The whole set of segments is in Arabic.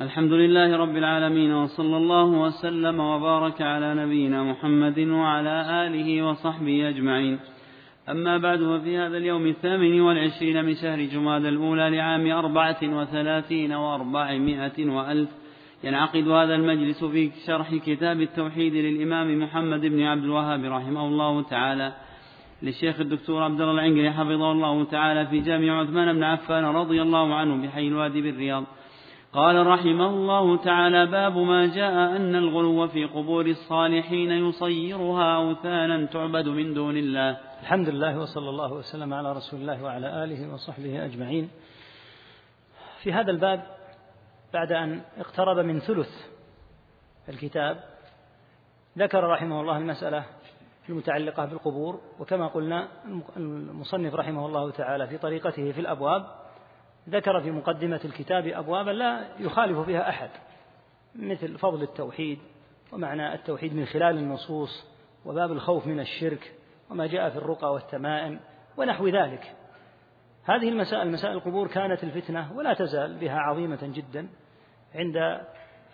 الحمد لله رب العالمين وصلى الله وسلم وبارك على نبينا محمد وعلى آله وصحبه أجمعين. أما بعد ففي هذا اليوم الثامن والعشرين من شهر جماد الأولى لعام أربعة وثلاثين وأربعمائة وألف ينعقد هذا المجلس في شرح كتاب التوحيد للإمام محمد بن عبد الوهاب رحمه الله تعالى. للشيخ الدكتور عبد الله العنقري حفظه الله تعالى في جامع عثمان بن عفان رضي الله عنه بحي الوادي بالرياض. قال رحمه الله تعالى باب ما جاء أن الغلو في قبور الصالحين يصيرها أوثانا تعبد من دون الله. الحمد لله وصلى الله وسلم على رسول الله وعلى آله وصحبه أجمعين. في هذا الباب بعد أن اقترب من ثلث الكتاب ذكر رحمه الله المسألة المتعلقة بالقبور وكما قلنا المصنف رحمه الله تعالى في طريقته في الأبواب ذكر في مقدمة الكتاب أبوابا لا يخالف فيها أحد مثل فضل التوحيد ومعنى التوحيد من خلال النصوص وباب الخوف من الشرك وما جاء في الرقى والتمائم ونحو ذلك. هذه المسائل مسائل القبور كانت الفتنة ولا تزال بها عظيمة جدا عند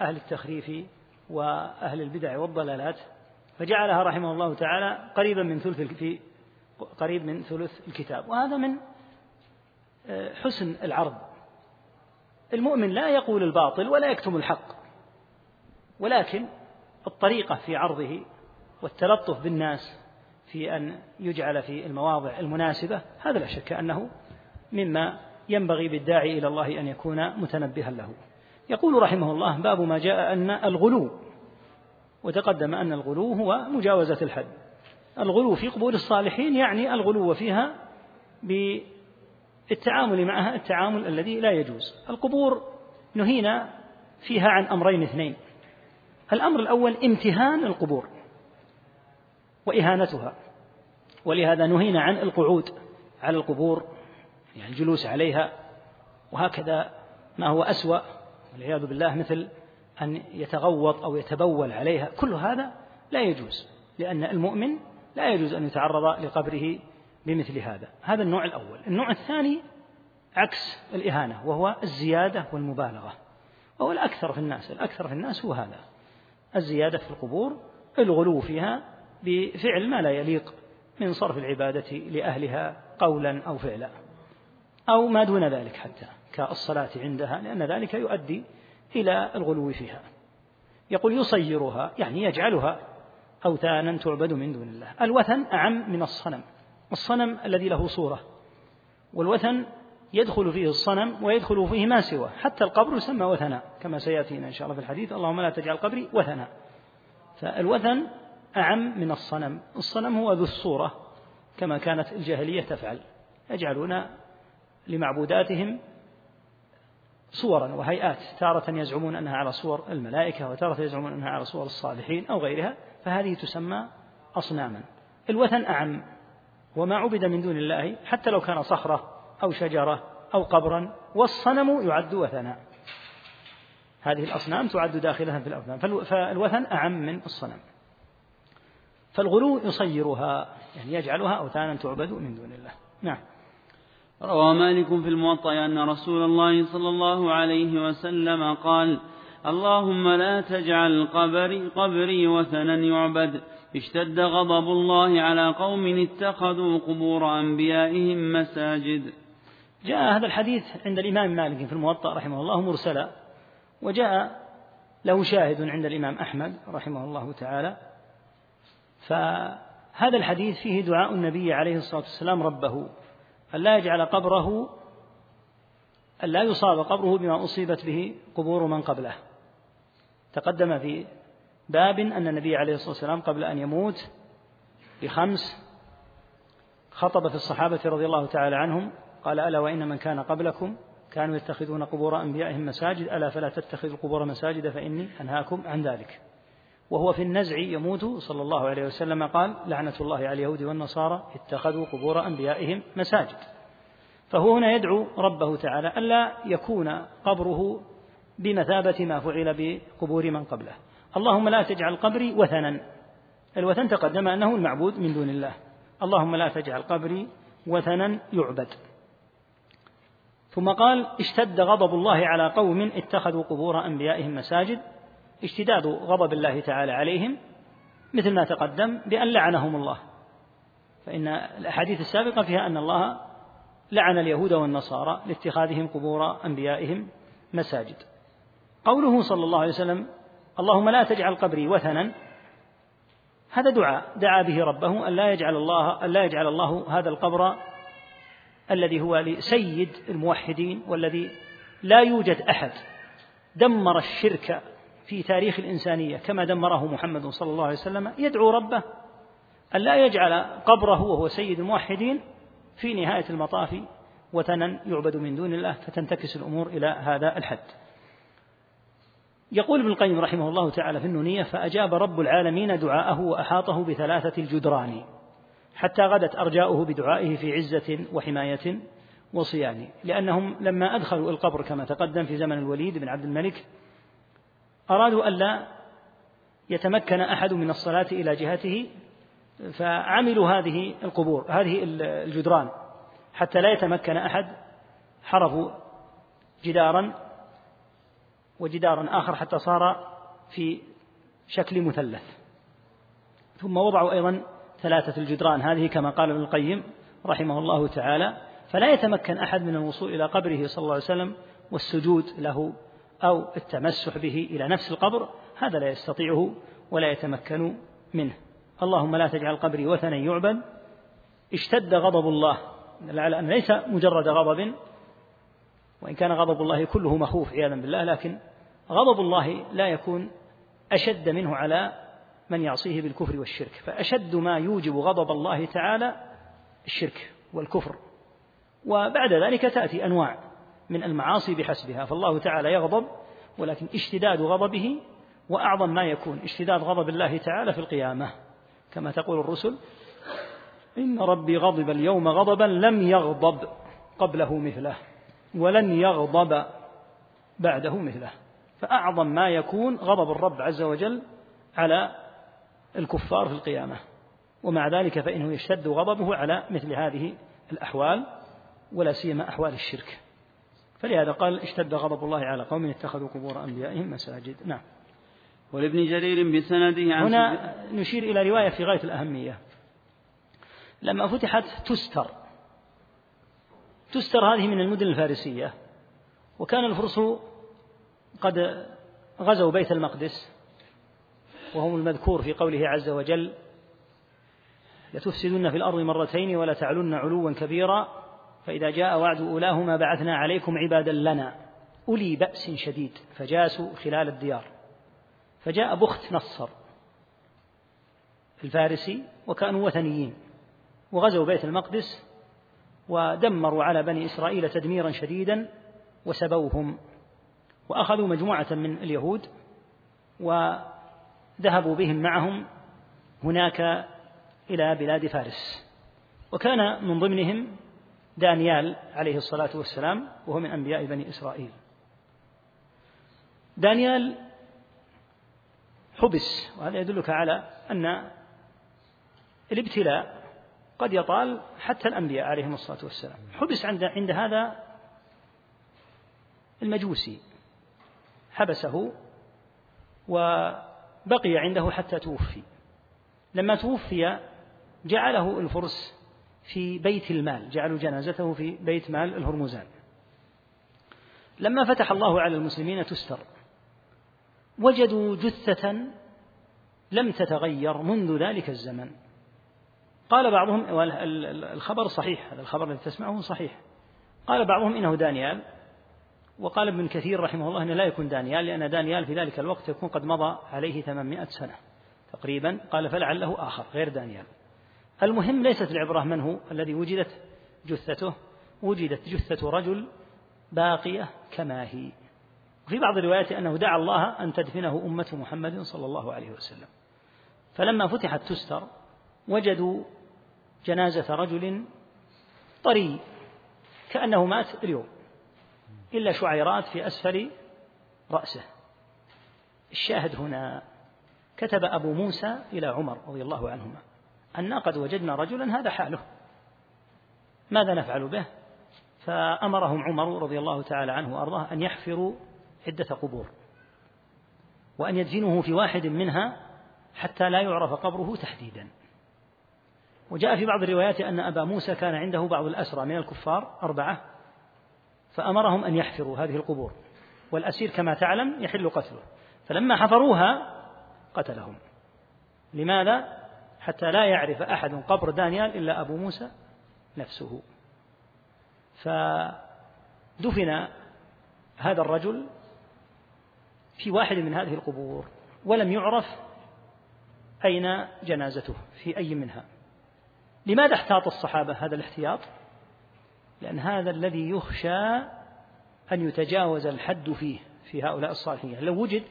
أهل التخريف وأهل البدع والضلالات. فجعلها رحمه الله تعالى قريبا من ثلث في قريب من ثلث الكتاب. وهذا من حسن العرض. المؤمن لا يقول الباطل ولا يكتم الحق ولكن الطريقة في عرضه والتلطف بالناس في أن يجعل في المواضع المناسبة هذا لا شك أنه مما ينبغي بالداعي إلى الله أن يكون متنبها له. يقول رحمه الله باب ما جاء أن الغلو وتقدم أن الغلو هو مجاوزة الحد. الغلو في قبور الصالحين يعني الغلو فيها بالتعامل معها التعامل الذي لا يجوز. القبور نهينا فيها عن أمرين اثنين. الأمر الأول امتهان القبور وإهانتها. ولهذا نهينا عن القعود على القبور يعني الجلوس عليها وهكذا ما هو أسوأ والعياذ بالله مثل أن يتغوط أو يتبول عليها. كل هذا لا يجوز لأن المؤمن لا يجوز أن يتعرض لقبره بمثل هذا. هذا النوع الأول. النوع الثاني عكس الإهانة وهو الزيادة والمبالغة. وهو الأكثر في الناس. الأكثر في الناس هو هذا. الزيادة في القبور الغلو فيها بفعل ما لا يليق من صرف العبادة لأهلها قولا أو فعلا. أو ما دون ذلك حتى كالصلاة عندها لأن ذلك يؤدي إلى الغلو فيها. يقول يصيرها يعني يجعلها أوثانا تعبد من دون الله. الوثن أعم من الصنم. الصنم الذي له صورة. والوثن يدخل فيه الصنم ويدخل فيه ما سوى. حتى القبر يسمى وثنا كما سيأتينا إن شاء الله في الحديث. اللهم لا تجعل قبري وثنا. فالوثن أعم من الصنم. الصنم هو ذو الصورة كما كانت الجاهلية تفعل. يجعلون لمعبوداتهم صورا وهيئات تارة يزعمون أنها على صور الملائكة وتارة يزعمون أنها على صور الصالحين أو غيرها فهذه تسمى أصناما. الوثن أعم. وما عبد من دون الله حتى لو كان صخرة أو شجرة أو قبرا والصنم يعد وثنا. هذه الأصنام تعد داخلها في الأوثان. فالوثن أعم من الصنم. فالغلو يصيرها يعني يجعلها أوثانا تعبد من دون الله. نعم. روى مالك في الموطأ أن رسول الله صلى الله عليه وسلم قال اللهم لا تجعل قبري, قبري وثنا يعبد. اشتد غضب الله على قوم اتخذوا قبور أنبيائهم مساجد. جاء هذا الحديث عند الإمام مالك في الموطأ رحمه الله مرسلا وجاء له شاهد عند الإمام أحمد رحمه الله تعالى. فهذا الحديث فيه دعاء النبي عليه الصلاة والسلام ربه أن لا يجعل قبره أن لا يصاب قبره بما أصيبت به قبور من قبله. تقدم في باب أن النبي عليه الصلاة والسلام قبل أن يموت بخمس خطب في الصحابة رضي الله تعالى عنهم قال ألا وإن من كان قبلكم كانوا يتخذون قبور أنبيائهم مساجد ألا فلا تتخذوا القبور مساجد فإني أنهاكم عن ذلك. وهو في النزع يموت صلى الله عليه وسلم قال لعنة الله على اليهود والنصارى اتخذوا قبور أنبيائهم مساجد. فهو هنا يدعو ربه تعالى ألا يكون قبره بمثابة ما فعل بقبور من قبله. اللهم لا تجعل قبري وثنا. الوثن تقدم أنه المعبود من دون الله. اللهم لا تجعل قبري وثنا يعبد. ثم قال اشتد غضب الله على قوم اتخذوا قبور أنبيائهم مساجد. اشتداد غضب الله تعالى عليهم. مثل ما تقدم بأن لعنهم الله. فإن الأحاديث السابقة فيها أن الله لعن اليهود والنصارى لاتخاذهم قبور أنبيائهم مساجد. قوله صلى الله عليه وسلم اللهم لا تجعل قبري وثنا. هذا دعاء. دعا به ربه أن لا يجعل الله أن لا يجعل الله هذا القبر الذي هو لسيد الموحدين والذي لا يوجد أحد. دمر الشرك في تاريخ الإنسانية كما دمره محمد صلى الله عليه وسلم. يدعو ربه أن لا يجعل قبره وهو سيد الموحدين في نهاية المطاف وثنا يعبد من دون الله. فتنتكس الأمور إلى هذا الحد. يقول ابن القيم رحمه الله تعالى في النونية فأجاب رب العالمين دعاءه وأحاطه بثلاثة الجدران حتى غدت أرجاؤه بدعائه في عزة وحماية وصيان لأنهم لما أدخلوا القبر كما تقدم في زمن الوليد بن عبد الملك أرادوا ألا يتمكن أحد من الصلاة إلى جهته فعملوا هذه القبور هذه الجدران حتى لا يتمكن أحد حرفوا جدارا وجدارا آخر حتى صار في شكل مثلث. ثم وضعوا أيضا ثلاثة الجدران. هذه كما قال ابن القيم رحمه الله تعالى فلا يتمكن أحد من الوصول إلى قبره صلى الله عليه وسلم والسجود له أو التمسح به إلى نفس القبر. هذا لا يستطيعه ولا يتمكن منه. اللهم لا تجعل قبري وثنا يعبد. اشتد غضب الله. لعل أن ليس مجرد غضب. وإن كان غضب الله كله مخوف عياذا بالله لكن غضب الله لا يكون أشد منه على من يعصيه بالكفر والشرك. فأشد ما يوجب غضب الله تعالى الشرك والكفر. وبعد ذلك تأتي أنواع من المعاصي بحسبها. فالله تعالى يغضب ولكن اشتداد غضبه وأعظم ما يكون اشتداد غضب الله تعالى في القيامة. كما تقول الرسل إن ربي غضب اليوم غضبا لم يغضب قبله مثله ولن يغضب بعده مثله. فأعظم ما يكون غضب الرب عز وجل على الكفار في القيامة. ومع ذلك فإنه يشتد غضبه على مثل هذه الأحوال ولا سيما أحوال الشرك. فلهذا قال اشتد غضب الله على قوم اتخذوا قبور أنبيائهم مساجد. نعم. ولابن جرير بسنده عن هنا نشير إلى رواية في غاية الأهمية. لما فتحت تستر تستر هذه من المدن الفارسية. وكان الفرس قد غزوا بيت المقدس وهم المذكور في قوله عز وجل لتفسدن في الأرض مرتين ولا تعلن علوا كبيرا فإذا جاء وعد أولاهما بعثنا عليكم عبادا لنا. أولي بأس شديد فجاسوا خلال الديار. فجاء بخت نصر الفارسي وكانوا وثنيين وغزوا بيت المقدس ودمروا على بني إسرائيل تدميرا شديدا وسبوهم. وأخذوا مجموعة من اليهود وذهبوا بهم معهم هناك إلى بلاد فارس. وكان من ضمنهم دانيال عليه الصلاة والسلام وهو من أنبياء بني إسرائيل. دانيال حبس وهذا يدلك على أن الابتلاء قد يطال حتى الأنبياء عليهم الصلاة والسلام. حبس عند عند هذا المجوسي. حبسه وبقي عنده حتى توفي. لما توفي جعله الفرس في بيت المال جعلوا جنازته في بيت مال الهرمزان. لما فتح الله على المسلمين تستر. وجدوا جثة لم تتغير منذ ذلك الزمن. قال بعضهم الخبر صحيح هذا الخبر الذي تسمعه صحيح. قال بعضهم إنه دانيال وقال ابن كثير رحمه الله أنه لا يكون دانيال لأن دانيال في ذلك الوقت يكون قد مضى عليه 800 سنة تقريبا. قال فلعله آخر غير دانيال. المهم ليست العبرة من هو الذي وجدت جثته. وجدت جثة رجل باقية كما هي. وفي بعض الروايات أنه دعا الله أن تدفنه أمة محمد صلى الله عليه وسلم. فلما فتحت تستر وجدوا جنازة رجل طري كأنه مات اليوم. إلا شعيرات في أسفل رأسه. الشاهد هنا كتب أبو موسى إلى عمر رضي الله عنهما أنا قد وجدنا رجلا هذا حاله. ماذا نفعل به؟ فأمرهم عمر رضي الله تعالى عنه وأرضاه أن يحفروا عدة قبور وأن يدفنوه في واحد منها حتى لا يعرف قبره تحديدا. وجاء في بعض الروايات أن أبا موسى كان عنده بعض الأسرى من الكفار أربعة فأمرهم أن يحفروا هذه القبور والأسير كما تعلم يحل قتله. فلما حفروها قتلهم. لماذا؟ حتى لا يعرف أحد قبر دانيال إلا أبو موسى نفسه. فدفن هذا الرجل في واحد من هذه القبور ولم يعرف أين جنازته في أي منها. لماذا احتاط الصحابة هذا الاحتياط؟ لأن هذا الذي يخشى أن يتجاوز الحد فيه في هؤلاء الصالحين. لو وجد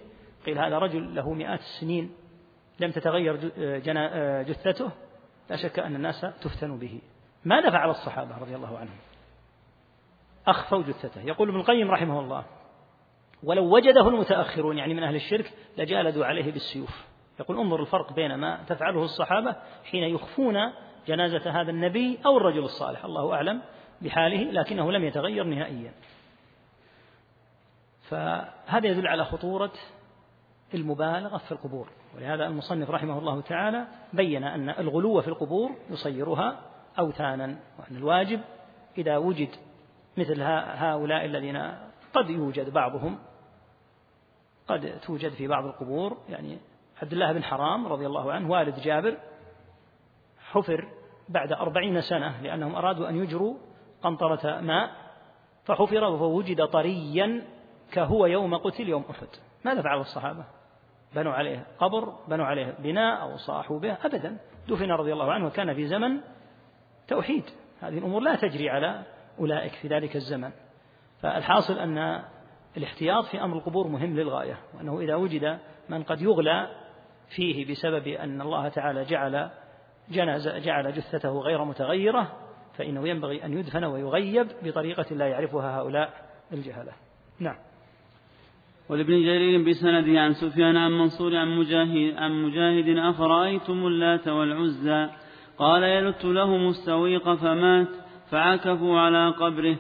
قيل هذا رجل له مئات السنين لم تتغير جثته لا شك أن الناس تفتن به. ماذا فعل الصحابة رضي الله عنهم؟ أخفوا جثته. يقول ابن القيم رحمه الله ولو وجده المتأخرون يعني من أهل الشرك لجالدوا عليه بالسيوف. يقول انظر الفرق بين ما تفعله الصحابة حين يخفون جنازة هذا النبي أو الرجل الصالح. الله أعلم. بحاله لكنه لم يتغير نهائيا. فهذا يدل على خطورة المبالغة في القبور. ولهذا المصنف رحمه الله تعالى بين أن الغلو في القبور يصيرها أوثانا وأن الواجب إذا وجد مثل هؤلاء الذين قد يوجد بعضهم قد توجد في بعض القبور. يعني عبد الله بن حرام رضي الله عنه والد جابر حفر بعد أربعين سنة لأنهم أرادوا أن يجروا قنطرة ماء فحفر فوجد طريا كهو يوم قتل يوم أحد. ماذا فعل الصحابة؟ بنوا عليه قبر بنوا عليه بناء أو صاحوا به أبدا. دفن رضي الله عنه وكان في زمن توحيد. هذه الأمور لا تجري على أولئك في ذلك الزمن. فالحاصل أن الاحتياط في أمر القبور مهم للغاية وأنه إذا وجد من قد يغلى فيه بسبب أن الله تعالى جعل جنز جعل جثته غير متغيرة فإنه ينبغي أن يدفن ويغيب بطريقة لا يعرفها هؤلاء الجهلة. نعم. ولابن جرير بسنده عن سفيان عن منصور عن مجاهد, عن مجاهد أفرأيتم اللات والعزى؟ قال يلت لهم السويق فمات فعكفوا على قبره.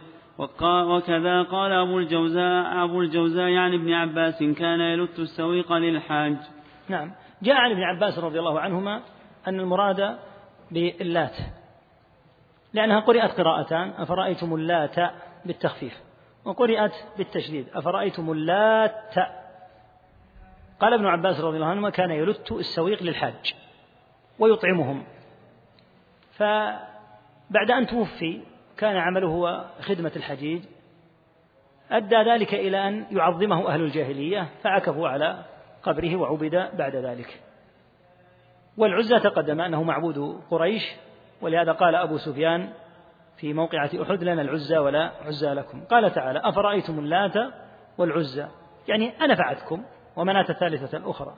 وكذا قال أبو الجوزاء أبو الجوزاء يعني ابن عباس كان يلت السويق للحاج. نعم. جاء عن ابن عباس رضي الله عنهما أن المراد باللات لأنها قرأت قراءتان أفرأيتم اللات بالتخفيف؟ وقرأت بالتشديد أفرأيتم اللات؟ قال ابن عباس رضي الله عنهما كان يلت السويق للحاج ويطعمهم. فبعد أن توفي كان عمله هو خدمة الحجيج أدى ذلك إلى أن يعظمه أهل الجاهلية فعكفوا على قبره وعبد بعد ذلك. والعزى تقدم أنه معبود قريش ولهذا قال أبو سفيان في موقعة أحد لنا العزى ولا عزى لكم. قال تعالى أفرأيتم اللات والعزى؟ يعني أنفعتكم ومناة الثالثة الأخرى.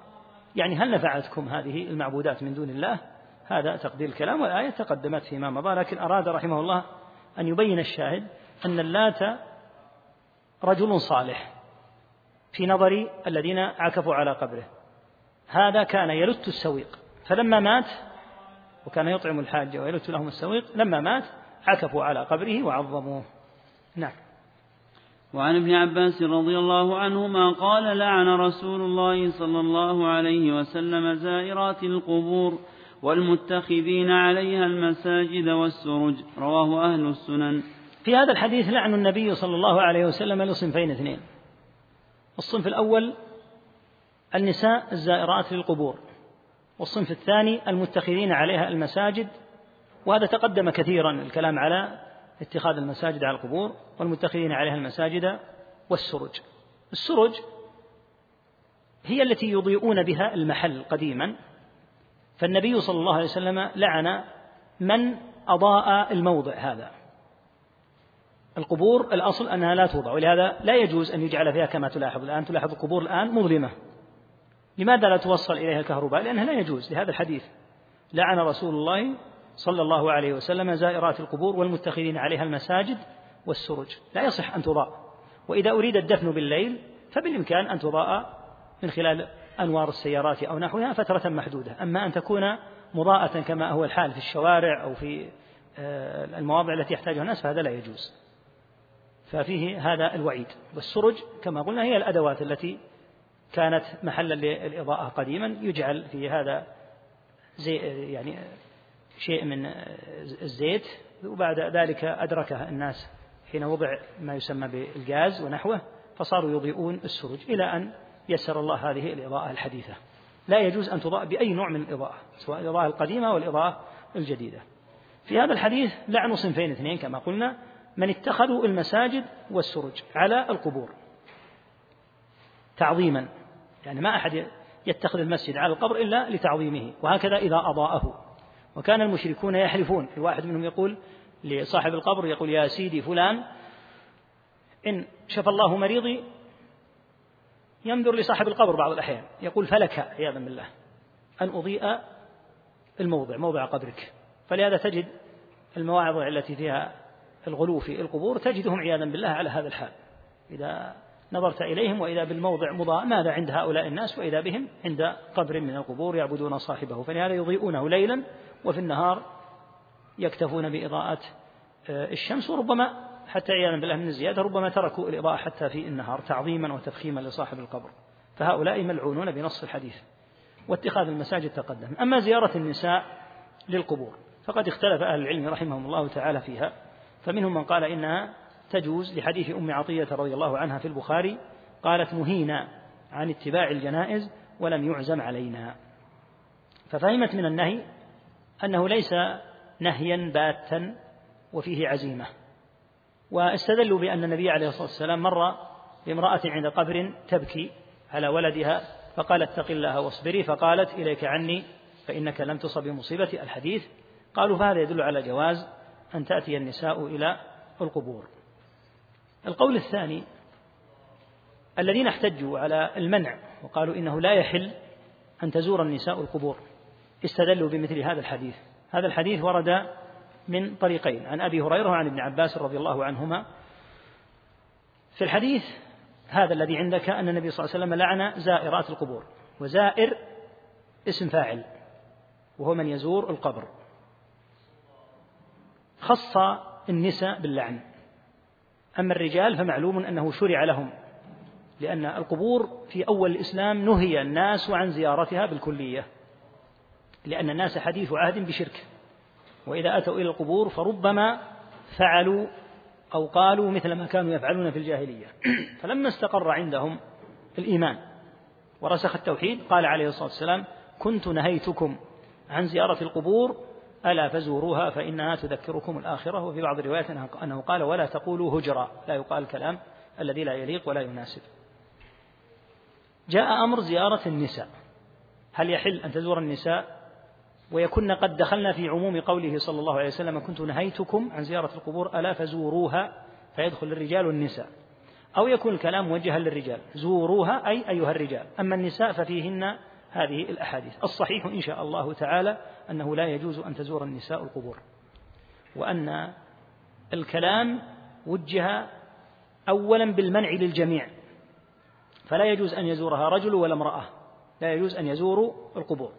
يعني هل نفعتكم هذه المعبودات من دون الله؟ هذا تقدير الكلام والآية تقدمت فيما مضى لكن أراد رحمه الله أن يبين الشاهد أن اللات رجل صالح في نظر الذين عكفوا على قبره. هذا كان يلت السويق. فلما مات وكان يطعم الحاج ويلت لهم السويق لما مات عكفوا على قبره وعظموه. نعم. وعن ابن عباس رضي الله عنهما قال لعن رسول الله صلى الله عليه وسلم زائرات القبور والمتخذين عليها المساجد والسرج. رواه أهل السنن. في هذا الحديث لعن النبي صلى الله عليه وسلم لصنفين اثنين. الصنف الأول النساء الزائرات للقبور. والصنف الثاني المتخذين عليها المساجد وهذا تقدم كثيرا الكلام على اتخاذ المساجد على القبور والمتخذين عليها المساجد والسرج. السرج هي التي يضيئون بها المحل قديما فالنبي صلى الله عليه وسلم لعن من أضاء الموضع هذا. القبور الأصل أنها لا توضع ولهذا لا يجوز أن يجعل فيها كما تلاحظ الآن. تلاحظ القبور الآن مظلمة. لماذا لا توصل إليها الكهرباء؟ لأنها لا يجوز لهذا الحديث. لعن رسول الله صلى الله عليه وسلم زائرات القبور والمتخذين عليها المساجد والسرج. لا يصح أن تضاء. وإذا أريد الدفن بالليل فبالإمكان أن تضاء من خلال أنوار السيارات أو نحوها فترة محدودة. أما أن تكون مضاءة كما هو الحال في الشوارع أو في آه، المواضع التي يحتاجها الناس فهذا لا يجوز. ففيه هذا الوعيد. والسرج كما قلنا هي الأدوات التي كانت محلا للإضاءة قديما يجعل في هذا زي يعني شيء من الزيت وبعد ذلك أدركه الناس حين وضع ما يسمى بالغاز ونحوه فصاروا يضيئون السرج إلى أن يسر الله هذه الإضاءة الحديثة. لا يجوز أن تضاء بأي نوع من الإضاءة سواء الإضاءة القديمة أو الإضاءة الجديدة. في هذا الحديث لعن صنفين اثنين كما قلنا من اتخذوا المساجد والسرج على القبور تعظيما. يعني ما أحد يتخذ المسجد على القبر إلا لتعظيمه وهكذا إذا أضاءه. وكان المشركون يحلفون الواحد منهم يقول لصاحب القبر يقول يا سيدي فلان إن شفى الله مريضي ينظر لصاحب القبر بعض الأحيان يقول فلك عياذا بالله أن أضيء الموضع موضع قبرك. فلهذا تجد المواعظ التي فيها الغلو في القبور تجدهم عياذا بالله على هذا الحال. إذا نظرت إليهم وإذا بالموضع مضاء ماذا عند هؤلاء الناس وإذا بهم عند قبر من القبور يعبدون صاحبه. فلهذا يضيئونه ليلا وفي النهار يكتفون بإضاءة آه، الشمس وربما حتى عياذا بالله من الزيادة ربما تركوا الإضاءة حتى في النهار تعظيما وتفخيما لصاحب القبر. فهؤلاء ملعونون بنص الحديث واتخاذ المساجد تقدم. أما زيارة النساء للقبور فقد اختلف أهل العلم رحمهم الله تعالى فيها فمنهم من قال إنها تجوز لحديث أم عطية رضي الله عنها في البخاري قالت نهينا عن اتباع الجنائز ولم يعزم علينا. ففهمت من النهي أنه ليس نهيا باتا وفيه عزيمة. واستدلوا بأن النبي عليه الصلاة والسلام مر بامرأة عند قبر تبكي على ولدها فقال اتق الله واصبري فقالت إليك عني فإنك لم تصب بمصيبة الحديث. قالوا فهذا يدل على جواز أن تأتي النساء إلى القبور. القول الثاني الذين احتجوا على المنع وقالوا إنه لا يحل أن تزور النساء القبور استدلوا بمثل هذا الحديث. هذا الحديث ورد من طريقين عن أبي هريرة وعن ابن عباس رضي الله عنهما. في الحديث هذا الذي عندك أن النبي صلى الله عليه وسلم لعن زائرات القبور وزائر اسم فاعل وهو من يزور القبر. خص النساء باللعن. أما الرجال فمعلوم أنه شرع لهم لأن القبور في أول الإسلام نهي الناس عن زيارتها بالكلية لأن الناس حديث عهد بشرك وإذا أتوا إلى القبور فربما فعلوا أو قالوا مثل ما كانوا يفعلون في الجاهلية. فلما استقر عندهم الإيمان ورسخ التوحيد قال عليه الصلاة والسلام كنت نهيتكم عن زيارة القبور ألا فزوروها فإنها تذكركم الآخرة. وفي بعض الروايات أنه قال ولا تقولوا هجرا. لا يقال الكلام الذي لا يليق ولا يناسب. جاء أمر زيارة النساء. هل يحل أن تزور النساء؟ ويكن قد دخلنا في عموم قوله صلى الله عليه وسلم كنت نهيتكم عن زيارة القبور ألا فزوروها فيدخل الرجال والنساء. أو يكون الكلام موجها للرجال. زوروها أي أيها الرجال. أما النساء ففيهن هذه الأحاديث. الصحيح إن شاء الله تعالى أنه لا يجوز أن تزور النساء القبور وأن الكلام وجه أولا بالمنع للجميع فلا يجوز أن يزورها رجل ولا امرأة لا يجوز أن يزوروا القبور.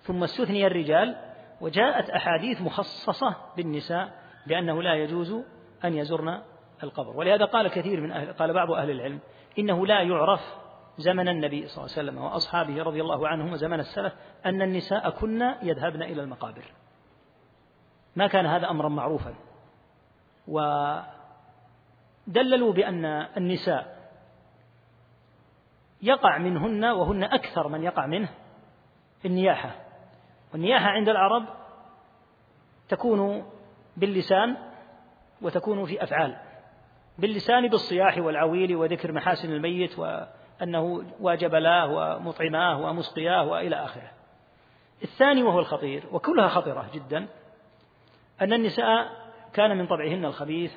ثم استثني الرجال وجاءت أحاديث مخصصة بالنساء بأنه لا يجوز أن يزرن القبر. ولهذا قال كثير من أهل قال بعض أهل العلم إنه لا يعرف زمن النبي صلى الله عليه وسلم وأصحابه رضي الله عنهم وزمن السلف أن النساء كن يذهبن إلى المقابر. ما كان هذا أمرا معروفا. ودللوا بأن النساء يقع منهن وهن أكثر من يقع منه النياحة. والنياحة عند العرب تكون باللسان وتكون في أفعال. باللسان بالصياح والعويل وذكر محاسن الميت وأنه واجب له ومطعماه ومسقياه وإلى آخره. الثاني وهو الخطير وكلها خطرة جدا أن النساء كان من طبعهن الخبيث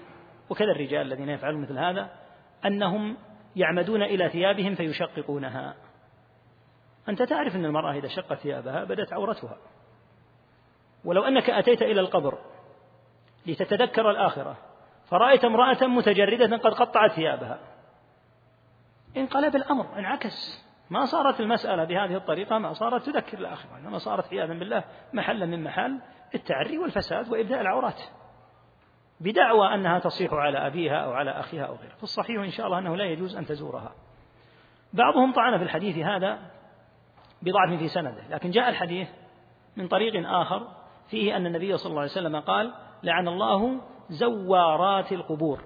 وكذا الرجال الذين يفعلون مثل هذا أنهم يعمدون إلى ثيابهم فيشققونها. أنت تعرف أن المرأة إذا شقت ثيابها بدت عورتها. ولو أنك أتيت إلى القبر لتتذكر الآخرة فرأيت امرأة متجردة قد قطعت ثيابها. انقلب الأمر انعكس. ما صارت المسألة بهذه الطريقة ما صارت تذكر الآخرة إنما صارت عياذا بالله محلا من محل التعري والفساد وإبداء العورات. بدعوى أنها تصيح على أبيها أو على أخيها أو غيره. فالصحيح إن شاء الله أنه لا يجوز أن تزورها. بعضهم طعن في الحديث هذا بضعف في سنده لكن جاء الحديث من طريق آخر فيه أن النبي صلى الله عليه وسلم قال لعن الله زوارات القبور.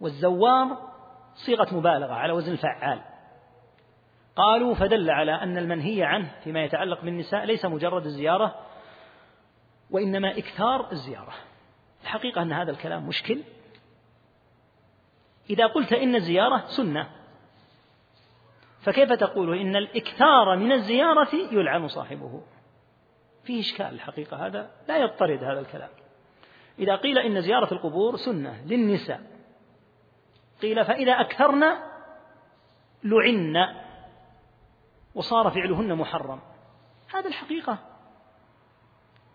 والزوار صيغة مبالغة على وزن الفعال. قالوا فدل على أن المنهي عنه فيما يتعلق بالنساء ليس مجرد الزيارة وإنما إكثار الزيارة. الحقيقة أن هذا الكلام مشكل. إذا قلت إن الزيارة سنة فكيف تقول إن الإكثار من الزيارة يلعن صاحبه؟ فيه إشكال الحقيقة هذا لا يضطرد هذا الكلام. إذا قيل إن زيارة القبور سنة للنساء قيل فإذا أكثرن لعن وصار فعلهن محرم. هذا الحقيقة.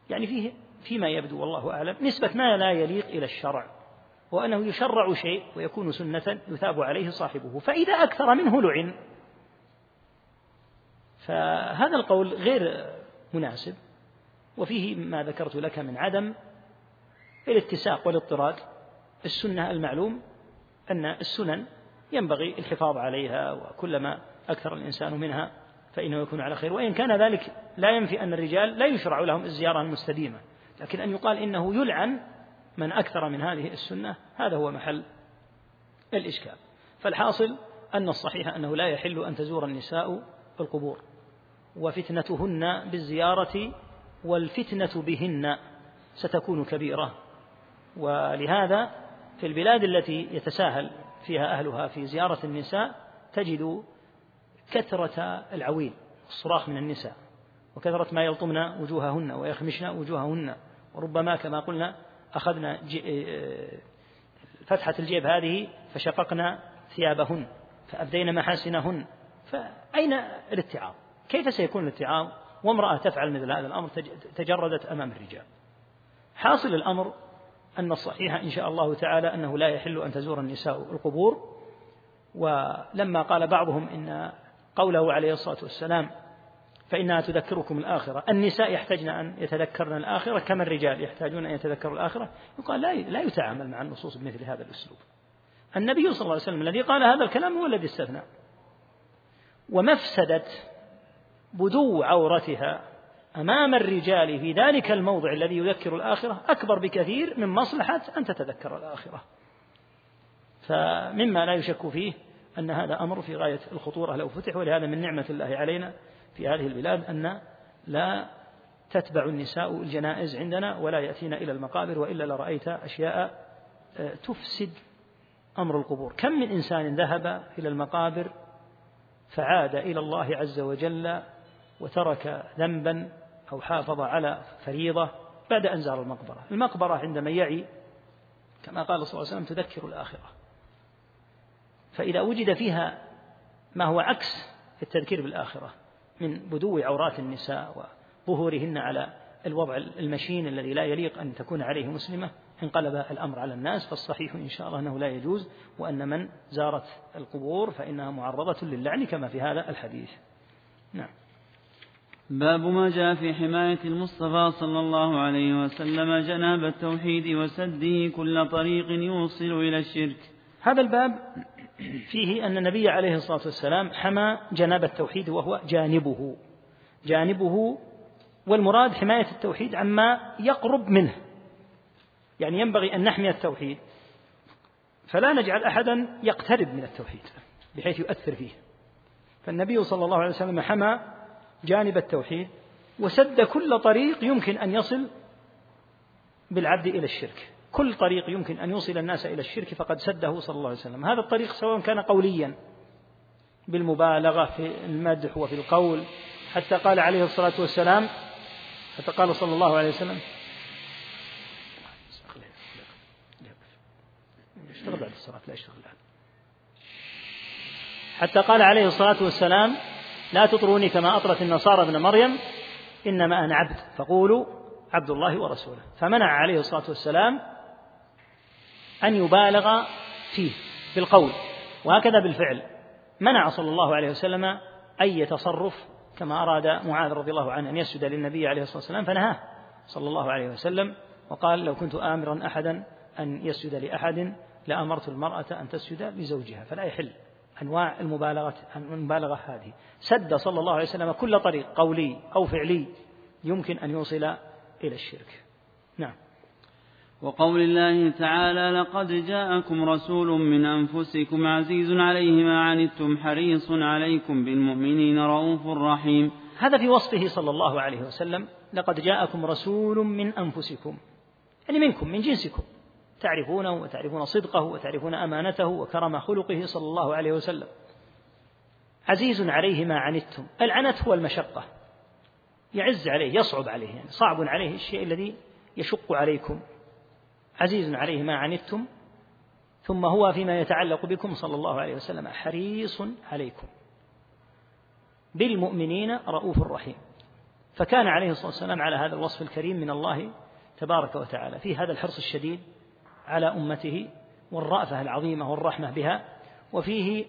يعني فيه فيما يبدو والله أعلم. نسبة ما لا يليق إلى الشرع وأنه يشرع شيء ويكون سنة يثاب عليه صاحبه. فإذا أكثر منه لعن. فهذا القول غير مناسب وفيه ما ذكرت لك من عدم الاتساق والاضطراد السنة المعلوم أن السنن ينبغي الحفاظ عليها وكلما أكثر الإنسان منها فإنه يكون على خير. وإن كان ذلك لا ينفي أن الرجال لا يشرع لهم الزيارة المستديمة. لكن أن يقال إنه يلعن من أكثر من هذه السنة هذا هو محل الإشكال. فالحاصل أن الصحيح أنه لا يحل أن تزور النساء القبور وفتنتهن بالزيارة والفتنة بهن ستكون كبيرة. ولهذا في البلاد التي يتساهل فيها أهلها في زيارة النساء تجد كثرة العويل الصراخ من النساء وكثرة ما يلطمن وجوههن ويخمشن وجوههن. وربما كما قلنا أخذنا فتحة الجيب هذه فشققنا ثيابهن فأبدينا محاسنهن. فأين الاتعاظ؟ كيف سيكون الاتعاظ؟ وامرأة تفعل مثل هذا الأمر تجردت أمام الرجال. حاصل الأمر أن الصحيح إن شاء الله تعالى أنه لا يحل أن تزور النساء القبور. ولما قال بعضهم إن قوله عليه الصلاة والسلام فإنها تذكركم الآخرة. النساء يحتاجن أن يتذكرن الآخرة كما الرجال يحتاجون أن يتذكروا الآخرة. يقال لا لا يتعامل مع النصوص بمثل هذا الأسلوب. النبي صلى الله عليه وسلم الذي قال هذا الكلام هو الذي استثنى. ومفسدة بدو عورتها أمام الرجال في ذلك الموضع الذي يذكر الآخرة أكبر بكثير من مصلحة أن تتذكر الآخرة. فمما لا يشك فيه أن هذا أمر في غاية الخطورة لو فتح ولهذا من نعمة الله علينا في هذه البلاد أن لا تتبع النساء الجنائز عندنا ولا يأتين إلى المقابر وإلا لرأيت أشياء آه، تفسد أمر القبور. كم من إنسان ذهب إلى المقابر فعاد إلى الله عز وجل وترك ذنبا أو حافظ على فريضة بعد أن زار المقبرة. المقبرة عندما يعي كما قال صلى الله عليه وسلم تذكر الآخرة. فإذا وجد فيها ما هو عكس التذكير بالآخرة من بدو عورات النساء وظهورهن على الوضع المشين الذي لا يليق أن تكون عليه مسلمة انقلب الأمر على الناس فالصحيح إن شاء الله أنه لا يجوز وأن من زارت القبور فإنها معرضة للعن كما في هذا الحديث. نعم. باب ما جاء في حماية المصطفى صلى الله عليه وسلم جناب التوحيد وسده كل طريق يوصل إلى الشرك. هذا الباب فيه أن النبي عليه الصلاة والسلام حمى جناب التوحيد وهو جانبه. جانبه والمراد حماية التوحيد عما يقرب منه. يعني ينبغي أن نحمي التوحيد. فلا نجعل أحدا يقترب من التوحيد بحيث يؤثر فيه. فالنبي صلى الله عليه وسلم حمى جانب التوحيد وسد كل طريق يمكن أن يصل بالعبد إلى الشرك. كل طريق يمكن أن يوصل الناس إلى الشرك فقد سده صلى الله عليه وسلم. هذا الطريق سواء كان قوليا بالمبالغة في المدح وفي القول حتى قال عليه الصلاة والسلام حتى قال صلى الله عليه وسلم اشتغل بعد الصلاة لا اشتغل الآن. حتى قال عليه الصلاة والسلام لا تطروني كما أطرت النصارى ابن مريم إنما أنا عبد. فقولوا عبد الله ورسوله. فمنع عليه الصلاة والسلام أن يبالغ فيه بالقول وهكذا بالفعل. منع صلى الله عليه وسلم أي تصرف كما أراد معاذ رضي الله عنه أن يسجد للنبي عليه الصلاة والسلام فنهاه صلى الله عليه وسلم وقال لو كنت آمرا أحدا أن يسجد لأحد لأمرت المرأة أن تسجد لزوجها. فلا يحل. أنواع المبالغة المبالغة هذه. سد صلى الله عليه وسلم كل طريق قولي أو فعلي يمكن أن يوصل إلى الشرك. نعم. وقول الله تعالى لقد جاءكم رسول من أنفسكم عزيز عليه ما عنتم حريص عليكم بالمؤمنين رؤوف رحيم. هذا في وصفه صلى الله عليه وسلم. لقد جاءكم رسول من أنفسكم. يعني منكم من جنسكم. تعرفونه وتعرفون صدقه وتعرفون أمانته وكرم خلقه صلى الله عليه وسلم. عزيز عليه ما عنتم. العنت هو المشقة. يعز عليه يصعب عليه يعني صعب عليه الشيء الذي يشق عليكم. عزيز عليه ما عنتم. ثم هو فيما يتعلق بكم صلى الله عليه وسلم حريص عليكم. بالمؤمنين رؤوف رحيم. فكان عليه الصلاة والسلام على هذا الوصف الكريم من الله تبارك وتعالى. في هذا الحرص الشديد على أمته والرأفة العظيمة والرحمة بها وفيه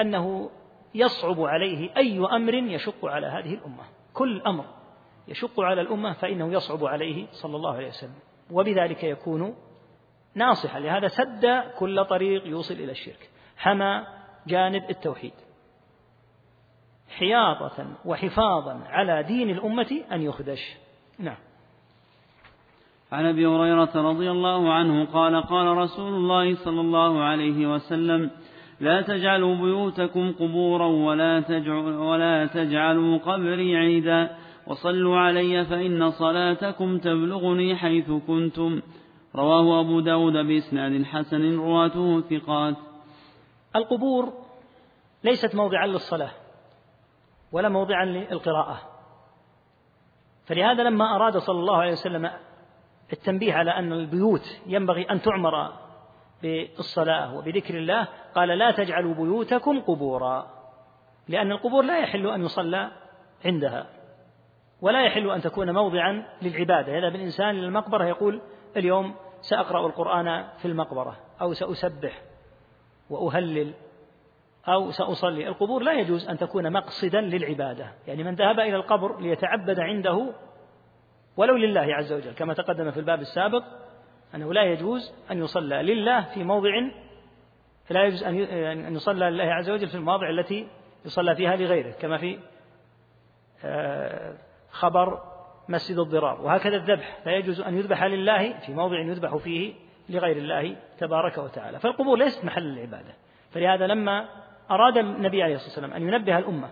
أنه يصعب عليه أي أمر يشق على هذه الأمة. كل أمر يشق على الأمة فإنه يصعب عليه صلى الله عليه وسلم. وبذلك يكون ناصحا. لهذا سد كل طريق يوصل إلى الشرك. حمى جانب التوحيد. حياطة وحفاظا على دين الأمة أن يخدش. نعم. عن أبي هريرة رضي الله عنه قال قال رسول الله صلى الله عليه وسلم لا تجعلوا بيوتكم قبورا ولا, تجعلوا, ولا تجعلوا قبري عيدا وصلوا علي فإن صلاتكم تبلغني حيث كنتم. رواه أبو داود بإسناد حسن رواته ثقات. القبور ليست موضعا للصلاة ولا موضعا للقراءة. فلهذا لما أراد صلى الله عليه وسلم التنبيه على أن البيوت ينبغي أن تعمر بالصلاة وبذكر الله قال لا تجعلوا بيوتكم قبورا لأن القبور لا يحل أن يصلى عندها ولا يحل أن تكون موضعا للعبادة. يذهب الإنسان إلى المقبرة يقول اليوم سأقرأ القرآن في المقبرة أو سأسبح وأهلل أو سأصلي. القبور لا يجوز أن تكون مقصدا للعبادة يعني من ذهب إلى القبر ليتعبد عنده ولو لله عز وجل كما تقدم في الباب السابق أنه لا يجوز أن يصلى لله في موضع لا يجوز أن يصلى لله عز وجل في المواضع التي يصلى فيها لغيره كما في آه، خبر مسجد الضرار وهكذا الذبح لا يجوز أن يذبح لله في موضع يذبح فيه لغير الله تبارك وتعالى فالقبور ليست محل العبادة فلهذا لما أراد النبي عليه الصلاة والسلام أن ينبه الأمة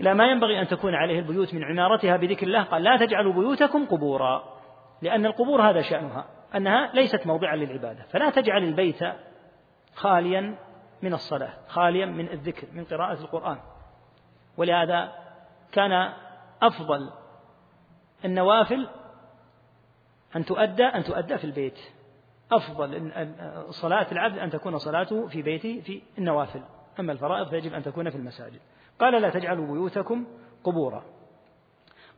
إلى ما ينبغي أن تكون عليه البيوت من عمارتها بذكر الله. قال لا تجعلوا بيوتكم قبورا لأن القبور هذا شأنها أنها ليست موضعا للعبادة. فلا تجعل البيت خاليا من الصلاة خاليا من الذكر من قراءة القرآن. ولهذا كان أفضل النوافل أن تؤدى أن تؤدى في البيت. أفضل صلاة العبد أن تكون صلاته في بيته في النوافل. أما الفرائض فيجب أن تكون في المساجد. قال لا تجعلوا بيوتكم قبورا.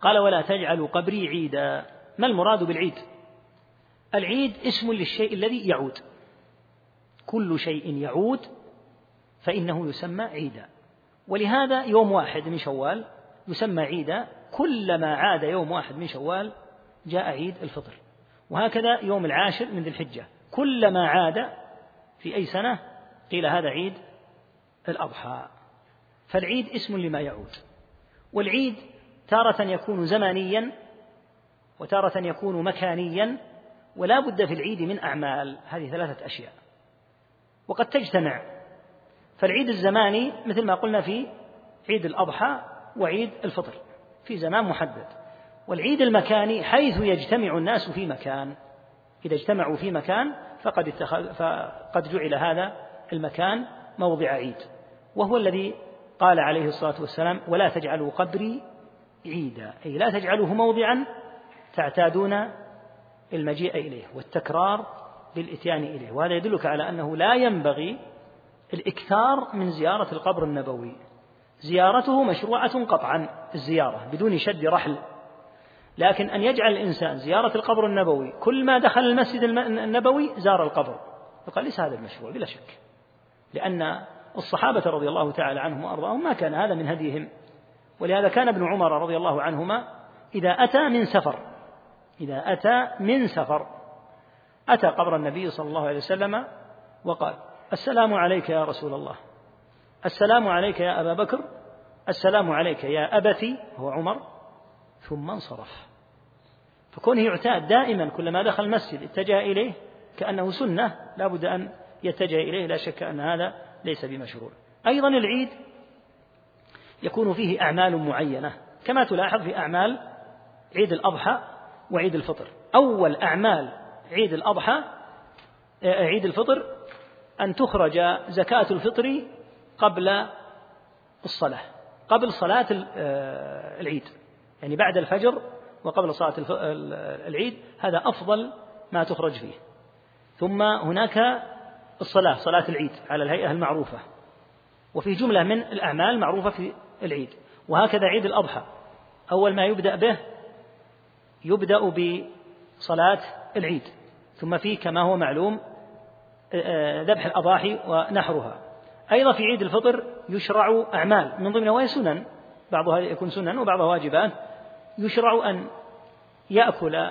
قال ولا تجعلوا قبري عيدا. ما المراد بالعيد؟ العيد اسم للشيء الذي يعود. كل شيء يعود فإنه يسمى عيدا. ولهذا يوم واحد من شوال يسمى عيدا كلما عاد يوم واحد من شوال جاء عيد الفطر. وهكذا يوم العاشر من ذي الحجة. كلما عاد في أي سنة قيل هذا عيد الأضحى. فالعيد اسم لما يعود. والعيد تارة يكون زمانيا وتارة يكون مكانيا ولا بد في العيد من أعمال. هذه ثلاثة أشياء. وقد تجتمع. فالعيد الزماني مثل ما قلنا في عيد الأضحى وعيد الفطر في زمان محدد. والعيد المكاني حيث يجتمع الناس في مكان. إذا اجتمعوا في مكان فقد, اتخذ فقد جعل هذا المكان موضع عيد. وهو الذي قال عليه الصلاة والسلام ولا تجعلوا قبري عيدا أي لا تجعلوه موضعا تعتادون المجيء إليه والتكرار بالإتيان إليه وهذا يدلك على أنه لا ينبغي الإكثار من زيارة القبر النبوي. زيارته مشروعة قطعا الزيارة بدون شد رحل. لكن أن يجعل الإنسان زيارة القبر النبوي كل ما دخل المسجد النبوي زار القبر. فقال ليس هذا المشروع بلا شك. لأن الصحابة رضي الله تعالى عنهم وأرضاهم ما كان هذا من هديهم. ولهذا كان ابن عمر رضي الله عنهما إذا أتى من سفر إذا أتى من سفر أتى قبر النبي صلى الله عليه وسلم وقال السلام عليك يا رسول الله السلام عليك يا أبا بكر السلام عليك يا أبتي هو عمر ثم انصرف. فكونه يعتاد دائما كلما دخل المسجد اتجه إليه كأنه سنة لا بد أن يتجه إليه لا شك أن هذا ليس بمشروع. أيضا العيد يكون فيه أعمال معينة. كما تلاحظ في أعمال عيد الأضحى وعيد الفطر. أول أعمال عيد الأضحى آه، عيد الفطر أن تخرج زكاة الفطر قبل الصلاة قبل صلاة آه، العيد. يعني بعد الفجر وقبل صلاة العيد هذا أفضل ما تخرج فيه. ثم هناك الصلاة صلاة العيد على الهيئة المعروفة. وفي جملة من الأعمال معروفة في العيد. وهكذا عيد الأضحى. أول ما يبدأ به يبدأ بصلاة العيد. ثم فيه كما هو معلوم ذبح الأضاحي ونحرها. أيضا في عيد الفطر يشرع أعمال. من ضمنها وهي سنن. بعضها يكون سنن وبعضها واجبات. يشرع أن يأكل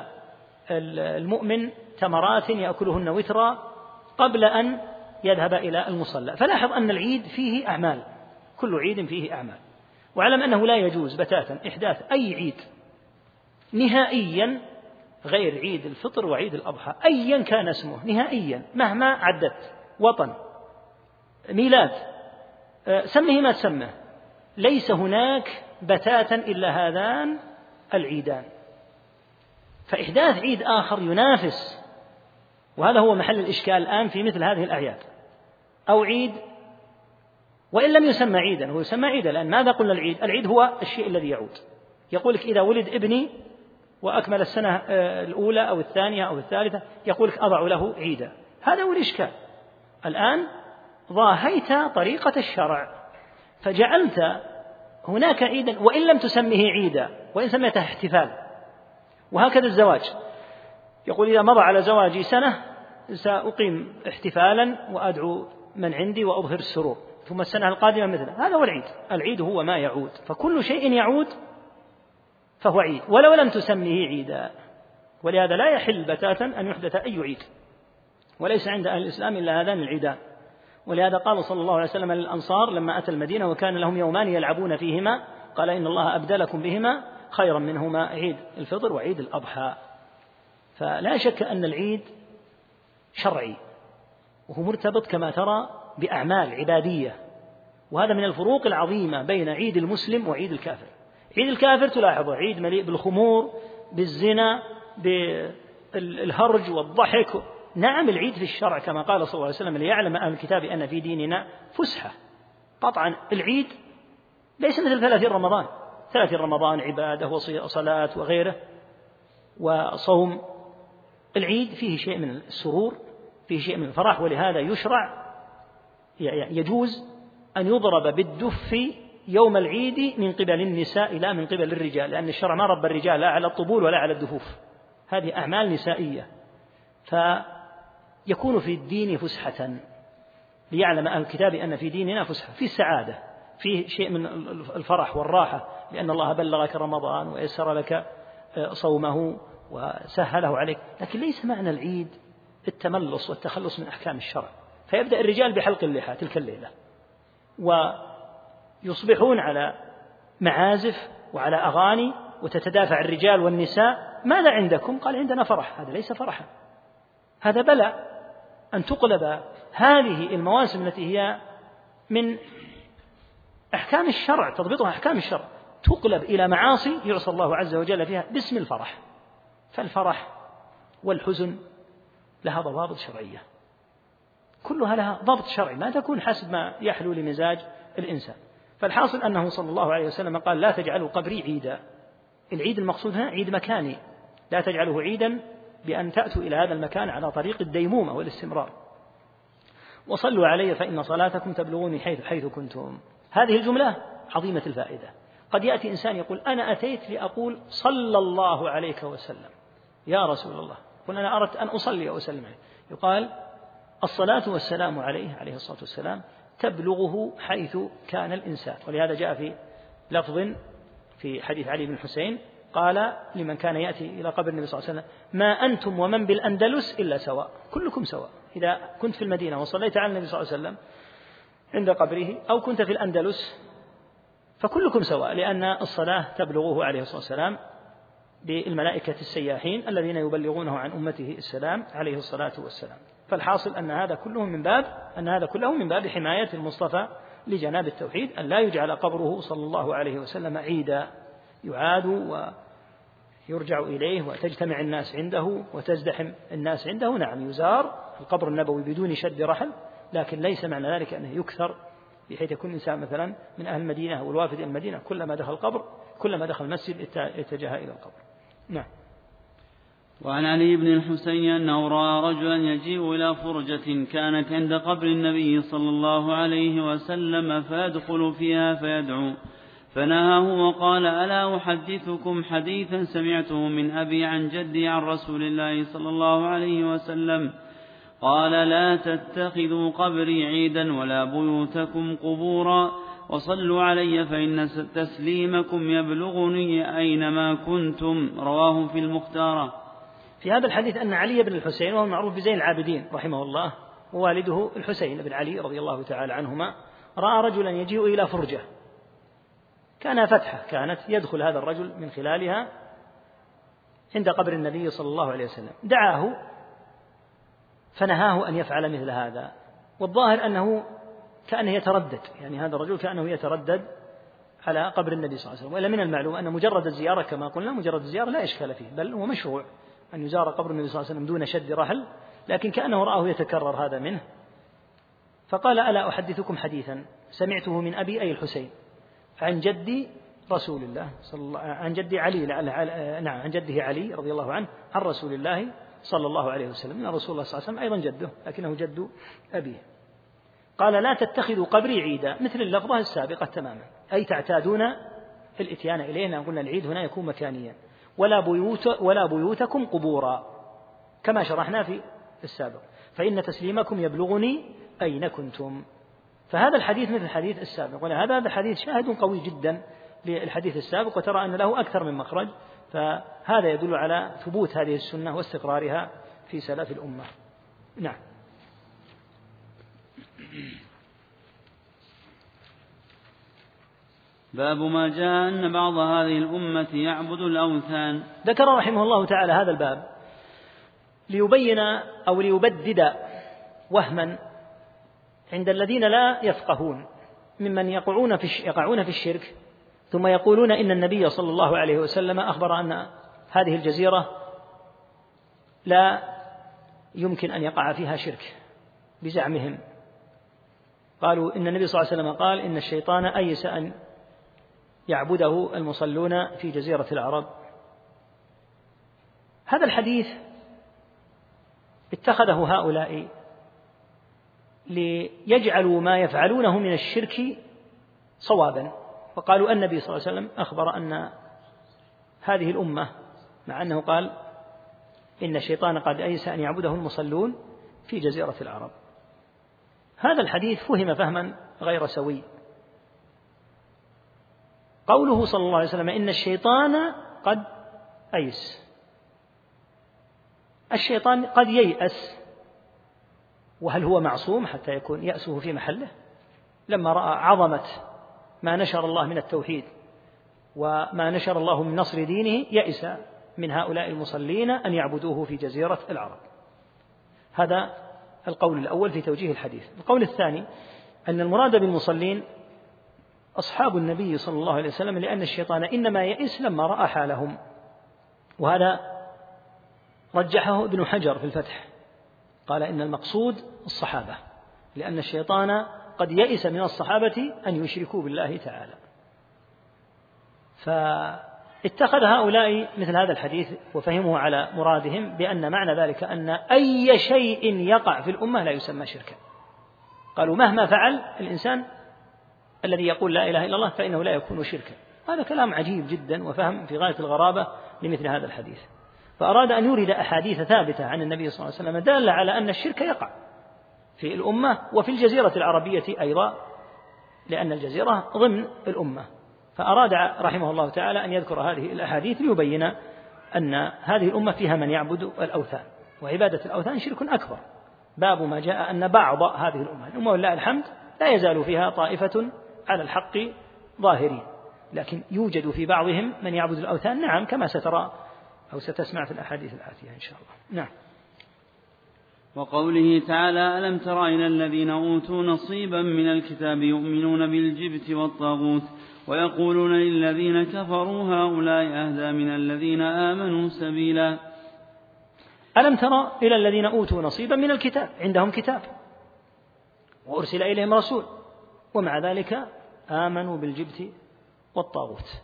المؤمن تمرات يأكلهن وترا قبل أن يذهب إلى المصلى. فلاحظ أن العيد فيه أعمال. كل عيد فيه أعمال. واعلم أنه لا يجوز بتاتا إحداث أي عيد نهائيا غير عيد الفطر وعيد الأضحى. أيا كان اسمه نهائيا مهما عدت. وطن ميلاد آه، سمه ما تسمه. ليس هناك بتاتا إلا هذان العيدان. فإحداث عيد آخر ينافس وهذا هو محل الإشكال الآن في مثل هذه الأعياد. أو عيد وإن لم يسمى عيدا هو يسمى عيدا لأن ماذا قلنا العيد؟ العيد هو الشيء الذي يعود. يقول لك إذا ولد ابني وأكمل السنة آه، الأولى أو الثانية أو الثالثة يقول لك أضع له عيدا. هذا هو الإشكال. الآن ضاهيت طريقة الشرع فجعلت هناك عيدا وإن لم تسمه عيدا وإن سميته احتفال. وهكذا الزواج. يقول إذا مضى على زواجي سنة سأقيم احتفالا وأدعو من عندي وأظهر السرور. ثم السنة القادمة مثله. هذا هو العيد. العيد هو ما يعود. فكل شيء يعود فهو عيد. ولو لم تسميه عيدا. ولهذا لا يحل بتاتا أن يحدث أي عيد. وليس عند أهل الإسلام إلا هذان العيدان. ولهذا قال صلى الله عليه وسلم للأنصار لما أتى المدينة وكان لهم يومان يلعبون فيهما قال إن الله أبدلكم بهما خيرا منهما عيد الفطر وعيد الأضحى. فلا شك أن العيد شرعي وهو مرتبط كما ترى بأعمال عبادية وهذا من الفروق العظيمة بين عيد المسلم وعيد الكافر. عيد الكافر تلاحظه عيد مليء بالخمور بالزنا بالهرج والضحك. نعم العيد في الشرع كما قال صلى الله عليه وسلم ليعلم أهل الكتاب أن في ديننا فسحة. قطعا العيد ليس مثل ثلاثين رمضان. ثلاثين رمضان عبادة وصلاة وغيره وصوم العيد فيه شيء من السرور فيه شيء من الفرح ولهذا يشرع يجوز أن يضرب بالدف يوم العيد من قبل النساء لا من قبل الرجال لأن الشرع ما رب الرجال لا على الطبول ولا على الدفوف. هذه أعمال نسائية. فيكون في الدين فسحة ليعلم أهل الكتاب أن في ديننا فسحة في السعادة فيه شيء من الفرح والراحة لأن الله بلغك رمضان ويسر لك صومه وسهله عليك. لكن ليس معنى العيد التملص والتخلص من أحكام الشرع. فيبدأ الرجال بحلق اللحى تلك الليلة ويصبحون على معازف وعلى أغاني وتتدافع الرجال والنساء. ماذا عندكم؟ قال عندنا فرح. هذا ليس فرحا. هذا بلى أن تقلب هذه المواسم التي هي من أحكام الشرع تضبطها أحكام الشرع. تقلب إلى معاصي يعصى الله عز وجل فيها. باسم الفرح. فالفرح والحزن لها ضوابط شرعية. كلها لها ضبط شرعي ما تكون حسب ما يحلو لمزاج الإنسان. فالحاصل أنه صلى الله عليه وسلم قال لا تجعلوا قبري عيدا. العيد المقصود هنا عيد مكاني. لا تجعله عيدا بأن تأتوا إلى هذا المكان على طريق الديمومة والاستمرار. وصلوا علي فإن صلاتكم تبلغوني حيث حيث كنتم. هذه الجملة عظيمة الفائدة. قد يأتي إنسان يقول أنا أتيت لأقول صلى الله عليك وسلم. يا رسول الله قل أنا أردت أن أصلي وأسلم عليه. يقال الصلاة والسلام عليه عليه الصلاة والسلام تبلغه حيث كان الإنسان. ولهذا جاء في لفظ في حديث علي بن الحسين قال لمن كان يأتي إلى قبر النبي صلى الله عليه وسلم ما أنتم ومن بالأندلس إلا سواء. كلكم سواء. إذا كنت في المدينة وصليت على النبي صلى الله عليه وسلم عند قبره أو كنت في الأندلس فكلكم سواء لأن الصلاة تبلغه عليه الصلاة والسلام بالملائكة السياحين الذين يبلغونه عن أمته السلام عليه الصلاة والسلام. فالحاصل أن هذا كله من باب أن هذا كله من باب حماية المصطفى لجناب التوحيد أن لا يجعل قبره صلى الله عليه وسلم عيدا. يعاد ويرجع إليه وتجتمع الناس عنده وتزدحم الناس عنده. نعم يزار القبر النبوي بدون شد رحل لكن ليس معنى ذلك أنه يكثر بحيث يكون إنسان مثلا من أهل المدينة أو الوافد إلى المدينة. كلما دخل القبر كلما دخل المسجد اتجه إلى القبر. نعم. وعن علي بن الحسين أنه رأى رجلا يجيء إلى فرجة كانت عند قبر النبي صلى الله عليه وسلم فيدخل فيها فيدعو. فنهاه وقال ألا أحدثكم حديثا سمعته من أبي عن جدي عن رسول الله صلى الله عليه وسلم؟ قال لا تتخذوا قبري عيدا ولا بيوتكم قبورا وصلوا علي فإن تسليمكم يبلغني أينما كنتم. رواه في المختارة في هذا الحديث أن علي بن الحسين وهو معروف بزين العابدين رحمه الله ووالده الحسين بن علي رضي الله تعالى عنهما رأى رجلا يجيء إلى فرجة. كان فتحة كانت يدخل هذا الرجل من خلالها عند قبر النبي صلى الله عليه وسلم. دعاه فنهاه أن يفعل مثل هذا. والظاهر أنه كأنه يتردد يعني هذا الرجل كأنه يتردد على قبر النبي صلى الله عليه وسلم. وإلا من المعلوم أن مجرد الزيارة كما قلنا مجرد الزيارة لا إشكال فيه بل هو مشروع أن يزار قبر النبي صلى الله عليه وسلم دون شد رحل لكن كأنه رآه يتكرر هذا منه. فقال ألا أحدثكم حديثا سمعته من أبي أي الحسين عن جدي رسول الله صلى الله عن جدي علي نعم عن جده علي رضي الله عنه عن رسول الله صلى الله عليه وسلم إن رسول الله صلى الله عليه وسلم أيضا جده لكنه جد أبيه. قال لا تتخذوا قبري عيدا مثل اللفظة السابقة تماما. أي تعتادون في الإتيان إليه قلنا العيد هنا يكون مكانيا. ولا بيوت ولا بيوتكم قبورا كما شرحنا في السابق. فإن تسليمكم يبلغني أين كنتم. فهذا الحديث مثل الحديث السابق. ولهذا هذا الحديث شاهد قوي جدا للحديث السابق وترى أن له أكثر من مخرج. فهذا يدل على ثبوت هذه السنة واستقرارها في سلف الأمة. نعم. باب ما جاء أن بعض هذه الأمة يعبد الأوثان. ذكر رحمه الله تعالى هذا الباب ليبين أو ليبدد وهما عند الذين لا يفقهون ممن يقعون في يقعون في الشرك ثم يقولون إن النبي صلى الله عليه وسلم أخبر أن هذه الجزيرة لا يمكن أن يقع فيها شرك بزعمهم. قالوا إن النبي صلى الله عليه وسلم قال إن الشيطان أيس أن يعبده المصلون في جزيرة العرب. هذا الحديث اتخذه هؤلاء ليجعلوا ما يفعلونه من الشرك صوابا. وقالوا النبي صلى الله عليه وسلم أخبر أن هذه الأمة مع أنه قال إن الشيطان قد أيس أن يعبده المصلون في جزيرة العرب. هذا الحديث فهم فهما غير سوي. قوله صلى الله عليه وسلم إن الشيطان قد أيس. الشيطان قد ييأس. وهل هو معصوم حتى يكون يأسه في محله؟ لما رأى عظمة ما نشر الله من التوحيد وما نشر الله من نصر دينه يئس من هؤلاء المصلين أن يعبدوه في جزيرة العرب. هذا القول الأول في توجيه الحديث. القول الثاني أن المراد بالمصلين أصحاب النبي صلى الله عليه وسلم لأن الشيطان إنما يئس لما رأى حالهم. وهذا رجحه ابن حجر في الفتح. قال إن المقصود الصحابة لأن الشيطان قد يئس من الصحابة أن يشركوا بالله تعالى. فاتخذ هؤلاء مثل هذا الحديث وفهموا على مرادهم بأن معنى ذلك أن أي شيء يقع في الأمة لا يسمى شركا. قالوا مهما فعل الإنسان الذي يقول لا إله إلا الله فإنه لا يكون شركا. هذا كلام عجيب جدا وفهم في غاية الغرابة لمثل هذا الحديث. فأراد أن يورد أحاديث ثابتة عن النبي صلى الله عليه وسلم دالة على أن الشرك يقع في الأمة وفي الجزيرة العربية أيضا لأن الجزيرة ضمن الأمة. فأراد رحمه الله تعالى أن يذكر هذه الأحاديث ليبين أن هذه الأمة فيها من يعبد الأوثان وعبادة الأوثان شرك أكبر. باب ما جاء أن بعض هذه الأمة الأمة ولله الحمد لا يزال فيها طائفة على الحق ظاهرين. لكن يوجد في بعضهم من يعبد الأوثان نعم كما سترى أو ستسمع في الأحاديث الآتية إن شاء الله. نعم. وقوله تعالى ألم تر إلى الذين أوتوا نصيبا من الكتاب يؤمنون بالجبت والطاغوت؟ ويقولون للذين كفروا هؤلاء أهدى من الذين آمنوا سبيلا. ألم تر إلى الذين أوتوا نصيبا من الكتاب؟ عندهم كتاب. وأرسل إليهم رسول. ومع ذلك آمنوا بالجبت والطاغوت.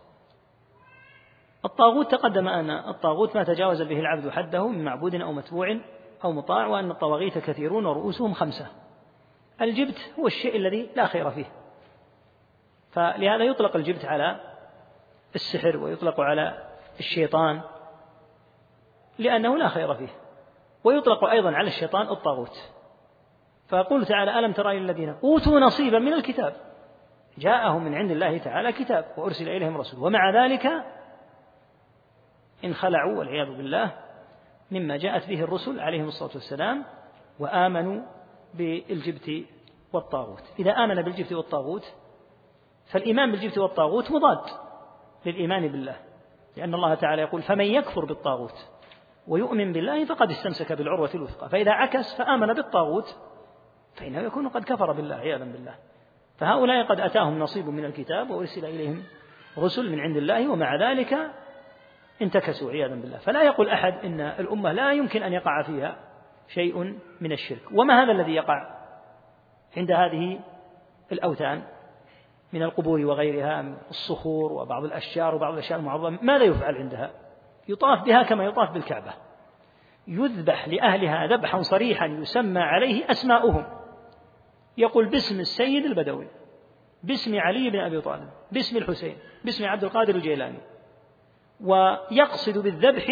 الطاغوت تقدم أن الطاغوت ما تجاوز به العبد حده من معبود أو متبوع أو مطاع وأن الطواغيت كثيرون ورؤوسهم خمسة. الجبت هو الشيء الذي لا خير فيه. فلهذا يطلق الجبت على السحر ويطلق على الشيطان لأنه لا خير فيه. ويطلق أيضا على الشيطان الطاغوت. فيقول تعالى ألم ترى الذين أوتوا نصيبا من الكتاب؟ جاءهم من عند الله تعالى كتاب وأرسل إليهم رسول. ومع ذلك انخلعوا والعياذ بالله مما جاءت به الرسل عليهم الصلاة والسلام وآمنوا بالجبت والطاغوت. إذا آمن بالجبت والطاغوت فالإيمان بالجبت والطاغوت مضاد للإيمان بالله لأن الله تعالى يقول فمن يكفر بالطاغوت ويؤمن بالله فقد استمسك بالعروة الوثقى فإذا عكس فآمن بالطاغوت فإنه يكون قد كفر بالله عياذا بالله. فهؤلاء قد أتاهم نصيب من الكتاب وأرسل إليهم رسل من عند الله ومع ذلك انتكسوا عياذا بالله. فلا يقول أحد إن الأمة لا يمكن أن يقع فيها شيء من الشرك. وما هذا الذي يقع عند هذه الأوثان؟ من القبور وغيرها من الصخور وبعض الأشجار وبعض الأشياء المعظمة ماذا يفعل عندها. يطاف بها كما يطاف بالكعبة. يذبح لأهلها ذبحا صريحا يسمى عليه أسماؤهم. يقول باسم السيد البدوي باسم علي بن أبي طالب باسم الحسين باسم عبد القادر الجيلاني. ويقصد بالذبح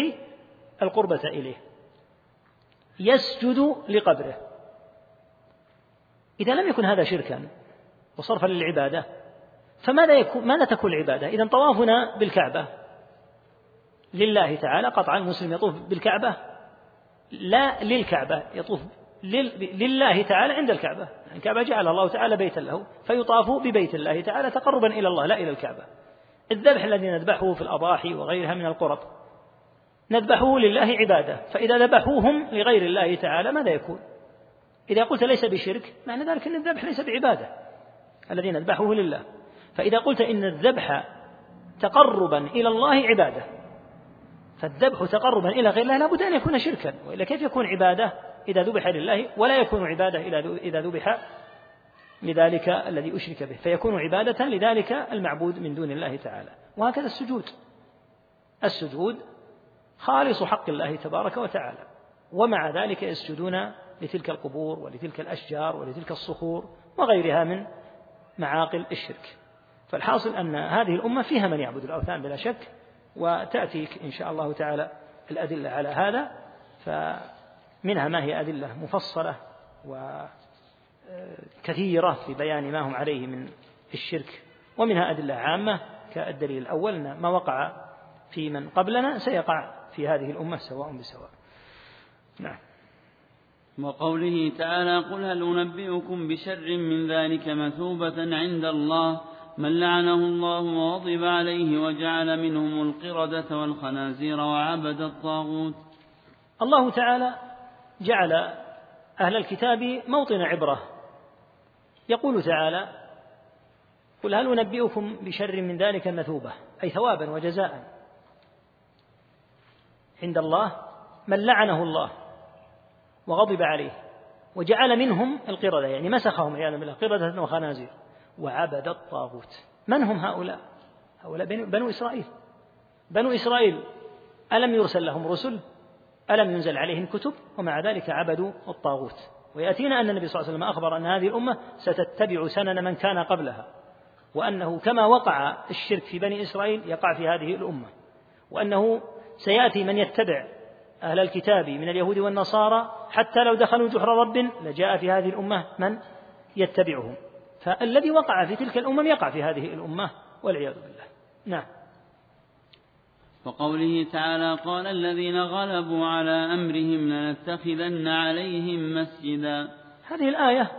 القربة إليه. يسجد لقبره. إذا لم يكن هذا شركا وصرفا للعبادة فماذا يكون ماذا تكون العبادة؟ إذا طوافنا بالكعبة. لله تعالى قطعا المسلم يطوف بالكعبة. لا للكعبة يطوف لله تعالى عند الكعبة. الكعبة جعل الله تعالى بيتا له فيطاف ببيت الله تعالى تقربا إلى الله لا إلى الكعبة. الذبح الذي نذبحه في الأضاحي وغيرها من القرب. نذبحه لله عبادة. فإذا ذبحوهم لغير الله تعالى ماذا يكون؟ إذا قلت ليس بشرك معنى ذلك أن الذبح ليس بعبادة. الذي نذبحه لله. فإذا قلت إن الذبح تقربا إلى الله عبادة فالذبح تقربا إلى غير الله لابد أن يكون شركا وإلا كيف يكون عبادة إذا ذبح لله ولا يكون عبادة إذا ذبح لذلك الذي أشرك به؟ فيكون عبادة لذلك المعبود من دون الله تعالى. وهكذا السجود. السجود خالص حق الله تبارك وتعالى. ومع ذلك يسجدون لتلك القبور ولتلك الأشجار ولتلك الصخور وغيرها من معاقل الشرك. فالحاصل أن هذه الأمة فيها من يعبد الأوثان بلا شك وتأتيك إن شاء الله تعالى الأدلة على هذا. فمنها ما هي أدلة مفصلة وكثيرة في بيان ما هم عليه من الشرك ومنها أدلة عامة كالدليل الأول أن ما وقع في من قبلنا سيقع في هذه الأمة سواء بسواء. نعم. وقوله تعالى قل هل أنبئكم بشر من ذلك مثوبة عند الله من لعنه الله وغضب عليه وجعل منهم القردة والخنازير وعبد الطاغوت. الله تعالى جعل أهل الكتاب موطن عبرة. يقول تعالى قل هل أنبئكم بشر من ذلك مثوبة أي ثوابا وجزاء؟ عند الله من لعنه الله وغضب عليه وجعل منهم القردة يعني مسخهم عياذا بالله قردة وخنازير. وعبد الطاغوت. من هم هؤلاء؟ هؤلاء بنو إسرائيل. بنو إسرائيل ألم يرسل لهم رسل؟ ألم ينزل عليهم كتب؟ ومع ذلك عبدوا الطاغوت. ويأتينا أن النبي صلى الله عليه وسلم أخبر أن هذه الأمة ستتبع سنن من كان قبلها وأنه كما وقع الشرك في بني إسرائيل يقع في هذه الأمة وأنه سيأتي من يتبع أهل الكتاب من اليهود والنصارى حتى لو دخلوا جحر رب لجاء في هذه الأمة من يتبعهم. فالذي وقع في تلك الأمم يقع في هذه الأمة والعياذ بالله. نعم. وقوله تعالى قال الذين غلبوا على أمرهم لنتخذن عليهم مسجدا. هذه الآية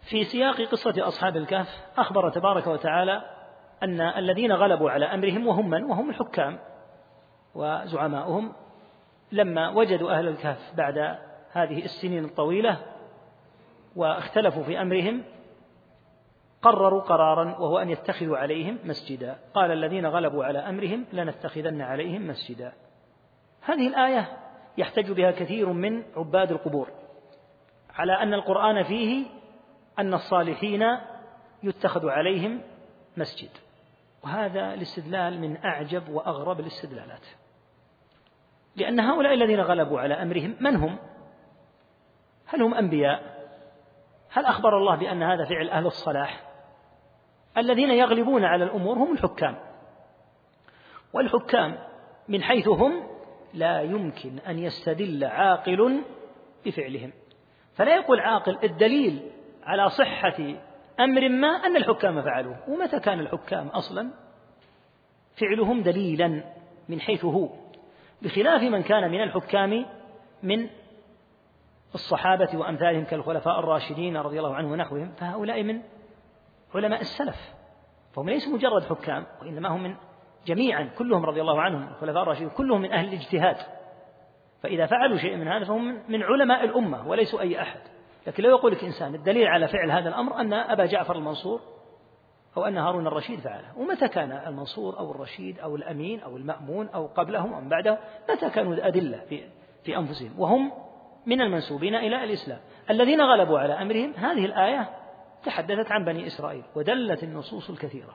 في سياق قصة أصحاب الكهف أخبر تبارك وتعالى أن الذين غلبوا على أمرهم وهم من؟ وهم الحكام وزعماؤهم. لما وجدوا أهل الكهف بعد هذه السنين الطويلة واختلفوا في أمرهم قرروا قرارا وهو أن يتخذوا عليهم مسجدا قال الذين غلبوا على أمرهم لنتخذن عليهم مسجدا هذه الآية يحتج بها كثير من عباد القبور على أن القرآن فيه أن الصالحين يتخذ عليهم مسجد وهذا الاستدلال من أعجب وأغرب الاستدلالات لأن هؤلاء الذين غلبوا على أمرهم من هم؟ هل هم أنبياء؟ هل أخبر الله بأن هذا فعل أهل الصلاح؟ الذين يغلبون على الأمور هم الحكام. والحكام من حيث هم لا يمكن أن يستدل عاقل بفعلهم. فلا يقول عاقل الدليل على صحة أمر ما أن الحكام فعلوه. ومتى كان الحكام أصلا؟ فعلهم دليلا من حيث هو. بخلاف من كان من الحكام من الصحابة وأمثالهم كالخلفاء الراشدين رضي الله عنهم ونحوهم فهؤلاء من علماء السلف. فهم ليسوا مجرد حكام وإنما هم من جميعا كلهم رضي الله عنهم الخلفاء الراشدين كلهم من أهل الاجتهاد. فإذا فعلوا شيء من هذا فهم من علماء الأمة وليسوا أي أحد. لكن لو يقول لك إنسان الدليل على فعل هذا الأمر أن أبا جعفر المنصور أو أن هارون الرشيد فعله. ومتى كان المنصور أو الرشيد أو الأمين أو المأمون أو قبلهم أو بعده متى كانوا أدلة في, في أنفسهم؟ وهم من المنسوبين إلى الإسلام. الذين غلبوا على أمرهم هذه الآية تحدثت عن بني إسرائيل ودلت النصوص الكثيرة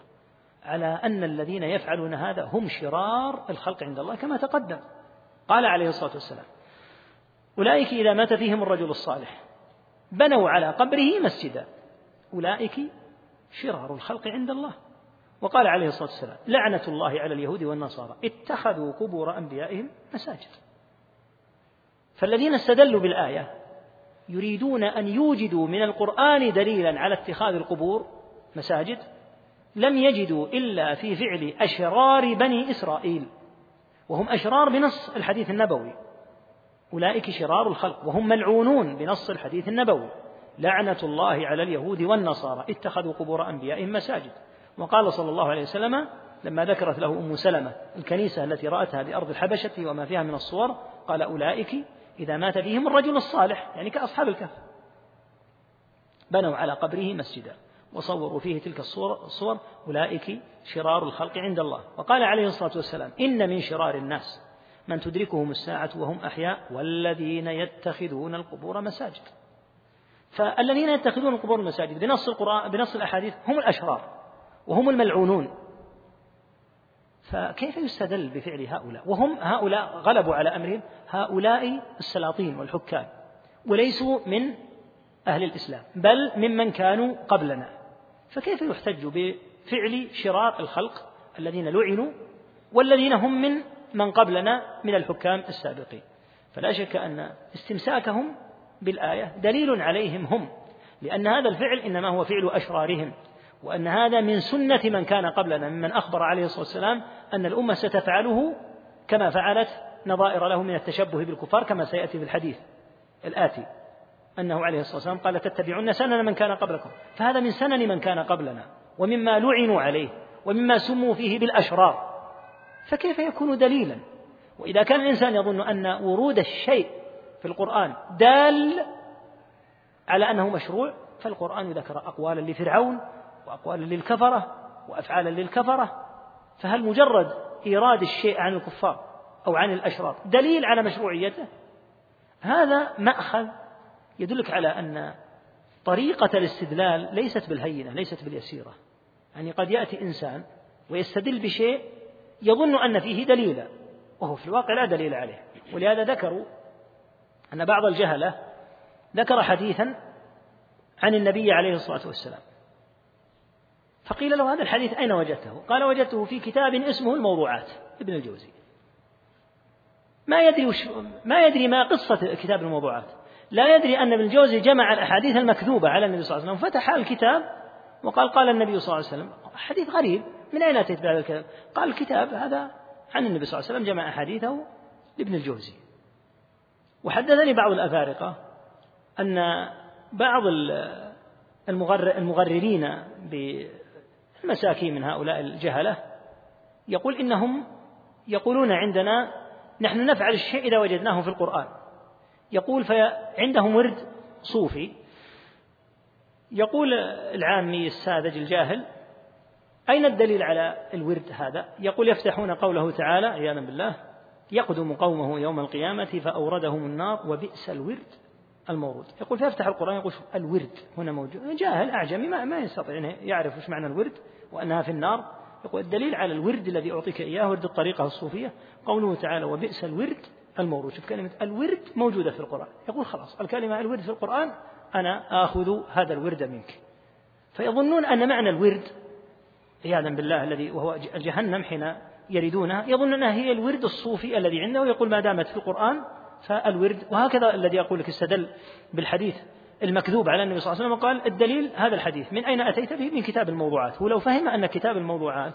على أن الذين يفعلون هذا هم شرار الخلق عند الله كما تقدم. قال عليه الصلاة والسلام أولئك إذا مات فيهم الرجل الصالح بنوا على قبره مسجدا. أولئك شرار الخلق عند الله. وقال عليه الصلاة والسلام لعنة الله على اليهود والنصارى. اتخذوا قبور أنبيائهم مساجد. فالذين استدلوا بالآية يريدون أن يوجدوا من القرآن دليلا على اتخاذ القبور مساجد لم يجدوا إلا في فعل أشرار بني إسرائيل وهم أشرار بنص الحديث النبوي أولئك شرار الخلق وهم ملعونون بنص الحديث النبوي لعنة الله على اليهود والنصارى اتخذوا قبور أنبيائهم مساجد. وقال صلى الله عليه وسلم لما ذكرت له أم سلمة الكنيسة التي رأتها بأرض الحبشة وما فيها من الصور قال أولئك إذا مات فيهم الرجل الصالح يعني كأصحاب الكهف. بنوا على قبره مسجدا وصوروا فيه تلك الصور, الصور أولئك شرار الخلق عند الله. وقال عليه الصلاة والسلام إن من شرار الناس من تدركهم الساعة وهم أحياء والذين يتخذون القبور مساجد. فالذين يتخذون القبور مساجد بنص القرآن بنص الأحاديث هم الأشرار وهم الملعونون. فكيف يستدل بفعل هؤلاء؟ وهم هؤلاء غلبوا على أمرهم هؤلاء السلاطين والحكام وليسوا من أهل الإسلام بل ممن كانوا قبلنا. فكيف يحتج بفعل شرار الخلق الذين لعنوا والذين هم من من قبلنا من الحكام السابقين؟ فلا شك أن استمساكهم بالآية دليل عليهم هم لأن هذا الفعل إنما هو فعل أشرارهم. وأن هذا من سنة من كان قبلنا ممن أخبر عليه الصلاة والسلام أن الأمة ستفعله كما فعلت نظائر له من التشبه بالكفار كما سيأتي في الحديث الآتي. أنه عليه الصلاة والسلام قال تتبعون سنن من كان قبلكم. فهذا من سنن من كان قبلنا ومما لعنوا عليه ومما سموا فيه بالأشرار. فكيف يكون دليلا؟ وإذا كان الإنسان يظن أن ورود الشيء في القرآن دال على أنه مشروع فالقرآن ذكر أقوالا لفرعون وأقوالا للكفرة وأفعالا للكفرة فهل مجرد إيراد الشيء عن الكفار أو عن الأشرار دليل على مشروعيته؟ هذا مأخذ يدلك على أن طريقة الاستدلال ليست بالهينة ليست باليسيرة. يعني قد يأتي إنسان ويستدل بشيء يظن أن فيه دليلا وهو في الواقع لا دليل عليه. ولهذا ذكروا أن بعض الجهلة ذكر حديثا عن النبي عليه الصلاة والسلام. فقيل له هذا الحديث أين وجدته؟ قال وجدته في كتاب اسمه الموضوعات ابن الجوزي ما يدري وش ما يدري ما قصة كتاب الموضوعات لا يدري أن ابن الجوزي جمع الأحاديث المكذوبة على النبي صلى الله عليه وسلم فتح الكتاب وقال قال النبي صلى الله عليه وسلم حديث غريب من أين أتيت بهذا الكلام؟ قال الكتاب هذا عن النبي صلى الله عليه وسلم جمع أحاديثه لابن الجوزي وحدثني بعض الأفارقة أن بعض المغررين بالمساكين من هؤلاء الجهلة يقول إنهم يقولون عندنا نحن نفعل الشيء إذا وجدناه في القرآن يقول فعندهم ورد صوفي يقول العامي الساذج الجاهل أين الدليل على الورد هذا؟ يقول يفتحون قوله تعالى عياذا بالله يقدم قومه يوم القيامة فأوردهم النار وبئس الورد المورود يقول فيفتح القرآن يقول الورد هنا موجود. جاهل أعجمي ما, ما يستطيع أن يعرف إيش معنى الورد وأنها في النار. يقول الدليل على الورد الذي أعطيك إياه ورد الطريقة الصوفية. قوله تعالى وبئس الورد المورود شوف كلمة الورد موجودة في القرآن. يقول خلاص الكلمة الورد في القرآن أنا آخذ هذا الورد منك. فيظنون أن معنى الورد عياذا بالله الذي وهو جهنم حين يردونها يظن أنها هي الورد الصوفي الذي عنده. ويقول ما دامت في القرآن فالورد وهكذا الذي يقول لك استدل بالحديث المكذوب على النبي صلى الله عليه وسلم قال الدليل هذا الحديث. من أين أتيت به؟ من كتاب الموضوعات. ولو فهم أن كتاب الموضوعات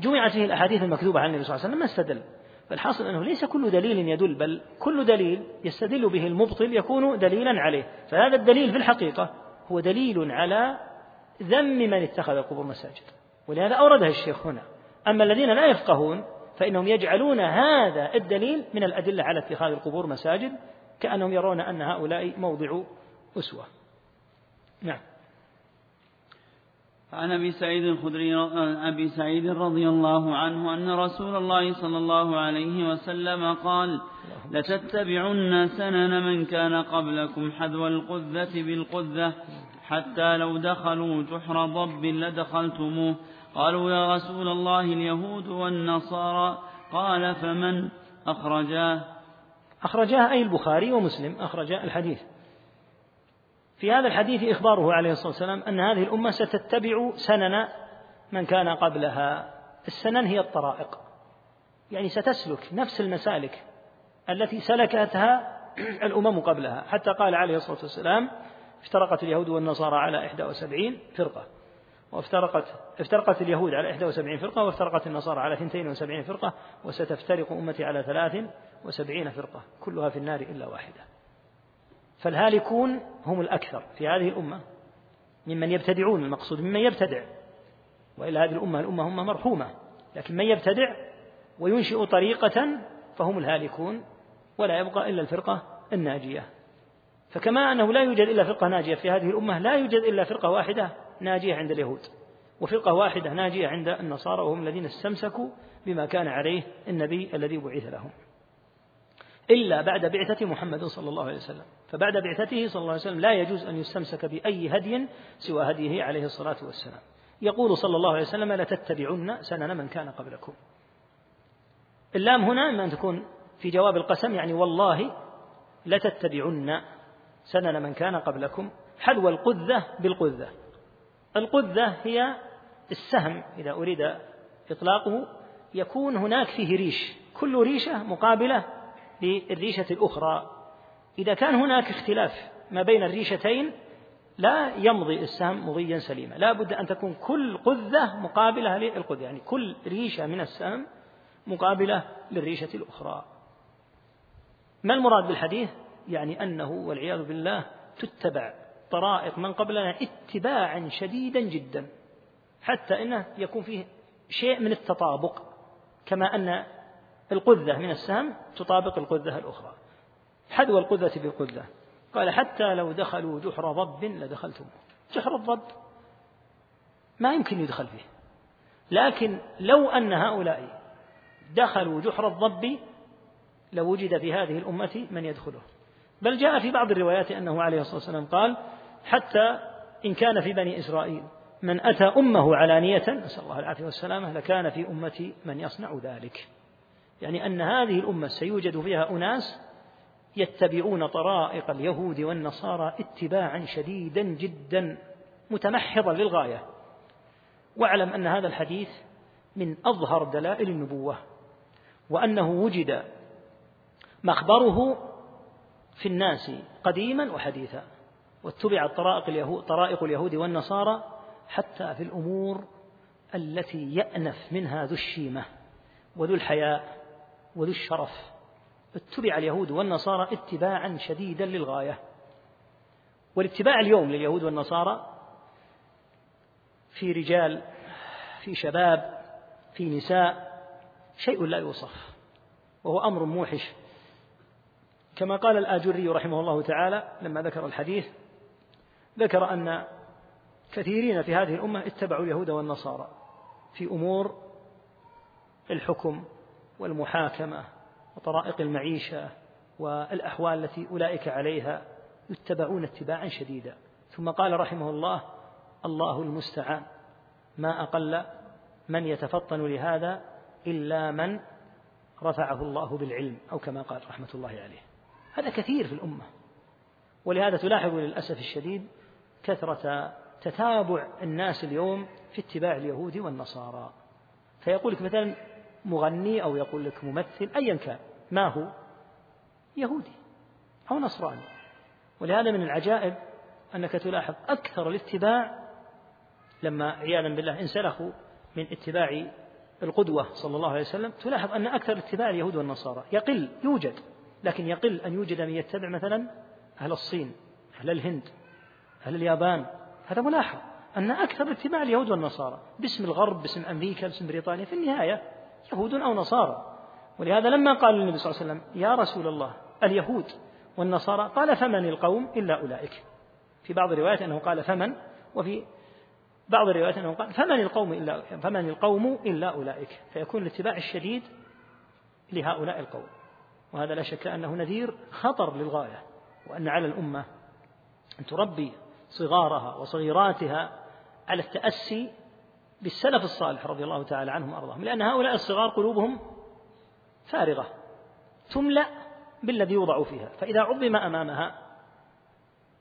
جمعت فيه الأحاديث المكذوبة عن النبي صلى الله عليه وسلم ما استدل. فالحاصل أنه ليس كل دليل يدل بل كل دليل يستدل به المبطل يكون دليلا عليه. فهذا الدليل في الحقيقة هو دليل على ذم من اتخذ القبور مساجد. ولهذا أوردها الشيخ هنا. أما الذين لا يفقهون فإنهم يجعلون هذا الدليل من الأدلة على اتخاذ القبور مساجد كأنهم يرون أن هؤلاء موضع أسوة. نعم. عن أبي سعيد الخدري أبي سعيد رضي الله عنه أن رسول الله صلى الله عليه وسلم قال لتتبعن سنن من كان قبلكم حذو القذة بالقذة حتى لو دخلوا جحر ضب لدخلتموه قالوا يا رسول الله اليهود والنصارى قال فمن أخرجاه؟ أخرجاه أي البخاري ومسلم أخرج الحديث. في هذا الحديث إخباره عليه الصلاة والسلام أن هذه الأمة ستتبع سنن من كان قبلها. السنن هي الطرائق. يعني ستسلك نفس المسالك التي سلكتها الأمم قبلها. حتى قال عليه الصلاة والسلام افترقت اليهود والنصارى على 71 فرقة. وافترقت افترقت اليهود على 71 فرقة وافترقت النصارى على 72 فرقة وستفترق أمتي على 73 فرقة كلها في النار إلا واحدة. فالهالكون هم الأكثر في هذه الأمة ممن يبتدعون المقصود ممن يبتدع. وإلا هذه الأمة الأمة هم مرحومة لكن من يبتدع وينشئ طريقة فهم الهالكون ولا يبقى إلا الفرقة الناجية. فكما أنه لا يوجد إلا فرقة ناجية في هذه الأمة لا يوجد إلا فرقة واحدة ناجية عند اليهود وفرقة واحدة ناجية عند النصارى وهم الذين استمسكوا بما كان عليه النبي الذي بعث لهم. إلا بعد بعثة محمد صلى الله عليه وسلم. فبعد بعثته صلى الله عليه وسلم لا يجوز أن يستمسك بأي هدي سوى هديه عليه الصلاة والسلام. يقول صلى الله عليه وسلم لتتبعن سنن من كان قبلكم. اللام هنا إما أن تكون في جواب القسم يعني والله لتتبعن سنن من كان قبلكم حذو القذة بالقذة. القذة هي السهم إذا أريد إطلاقه يكون هناك فيه ريش. كل ريشة مقابلة للريشة الأخرى. إذا كان هناك اختلاف ما بين الريشتين لا يمضي السهم مضيا سليما. لا بد أن تكون كل قذة مقابلة للقذة يعني كل ريشة من السهم مقابلة للريشة الأخرى. ما المراد بالحديث؟ يعني أنه والعياذ بالله تتبع. طرائق من قبلنا اتباعا شديدا جدا حتى إنه يكون فيه شيء من التطابق كما أن القذة من السهم تطابق القذة الأخرى. حذو القذة بالقذة قال حتى لو دخلوا جحر ضب لدخلتموه. جحر الضب ما يمكن يدخل فيه. لكن لو أن هؤلاء دخلوا جحر الضب لوجد في هذه الأمة من يدخله. بل جاء في بعض الروايات أنه عليه الصلاة والسلام قال حتى إن كان في بني إسرائيل. من أتى أمه علانية نسأل الله العافية والسلامة لكان في أمتي من يصنع ذلك. يعني أن هذه الأمة سيوجد فيها أناس يتبعون طرائق اليهود والنصارى اتباعا شديدا جدا متمحضا للغاية. واعلم أن هذا الحديث من أظهر دلائل النبوة وأنه وجد مخبره في الناس قديما وحديثا. واتبعت طرائق اليهود طرائق اليهود والنصارى حتى في الأمور التي يأنف منها ذو الشيمة وذو الحياء وذو الشرف. اتبع اليهود والنصارى اتباعا شديدا للغاية. والاتباع اليوم لليهود والنصارى في رجال في شباب في نساء شيء لا يوصف وهو أمر موحش. كما قال الآجري رحمه الله تعالى لما ذكر الحديث ذكر أن كثيرين في هذه الأمة اتبعوا اليهود والنصارى في أمور الحكم والمحاكمة وطرائق المعيشة والأحوال التي أولئك عليها يتبعون اتباعا شديدا. ثم قال رحمه الله الله المستعان ما أقل من يتفطن لهذا إلا من رفعه الله بالعلم أو كما قال رحمة الله عليه. هذا كثير في الأمة. ولهذا تلاحظ للأسف الشديد كثرة تتابع الناس اليوم في اتباع اليهود والنصارى. فيقول لك مثلا مغني أو يقول لك ممثل أيا كان ما هو؟ يهودي أو نصراني. ولهذا من العجائب أنك تلاحظ أكثر الاتباع لما عياذا بالله انسلخوا من اتباع القدوة صلى الله عليه وسلم تلاحظ أن أكثر اتباع اليهود والنصارى. يقل يوجد لكن يقل أن يوجد من يتبع مثلا أهل الصين أهل الهند. أهل اليابان. هذا ملاحظ أن أكثر اتباع اليهود والنصارى باسم الغرب باسم أمريكا باسم بريطانيا في النهاية يهود أو نصارى. ولهذا لما قال النبي صلى الله عليه وسلم يا رسول الله اليهود والنصارى قال فمن القوم إلا أولئك. في بعض الروايات أنه قال فمن وفي بعض الروايات أنه قال فمن القوم إلا فمن القوم إلا أولئك. فيكون الاتباع الشديد لهؤلاء القوم. وهذا لا شك أنه نذير خطر للغاية وأن على الأمة أن تربي صغارها وصغيراتها على التأسي بالسلف الصالح رضي الله تعالى عنهم وأرضاهم لأن هؤلاء الصغار قلوبهم فارغة تملأ بالذي يوضع فيها فإذا عظم أمامها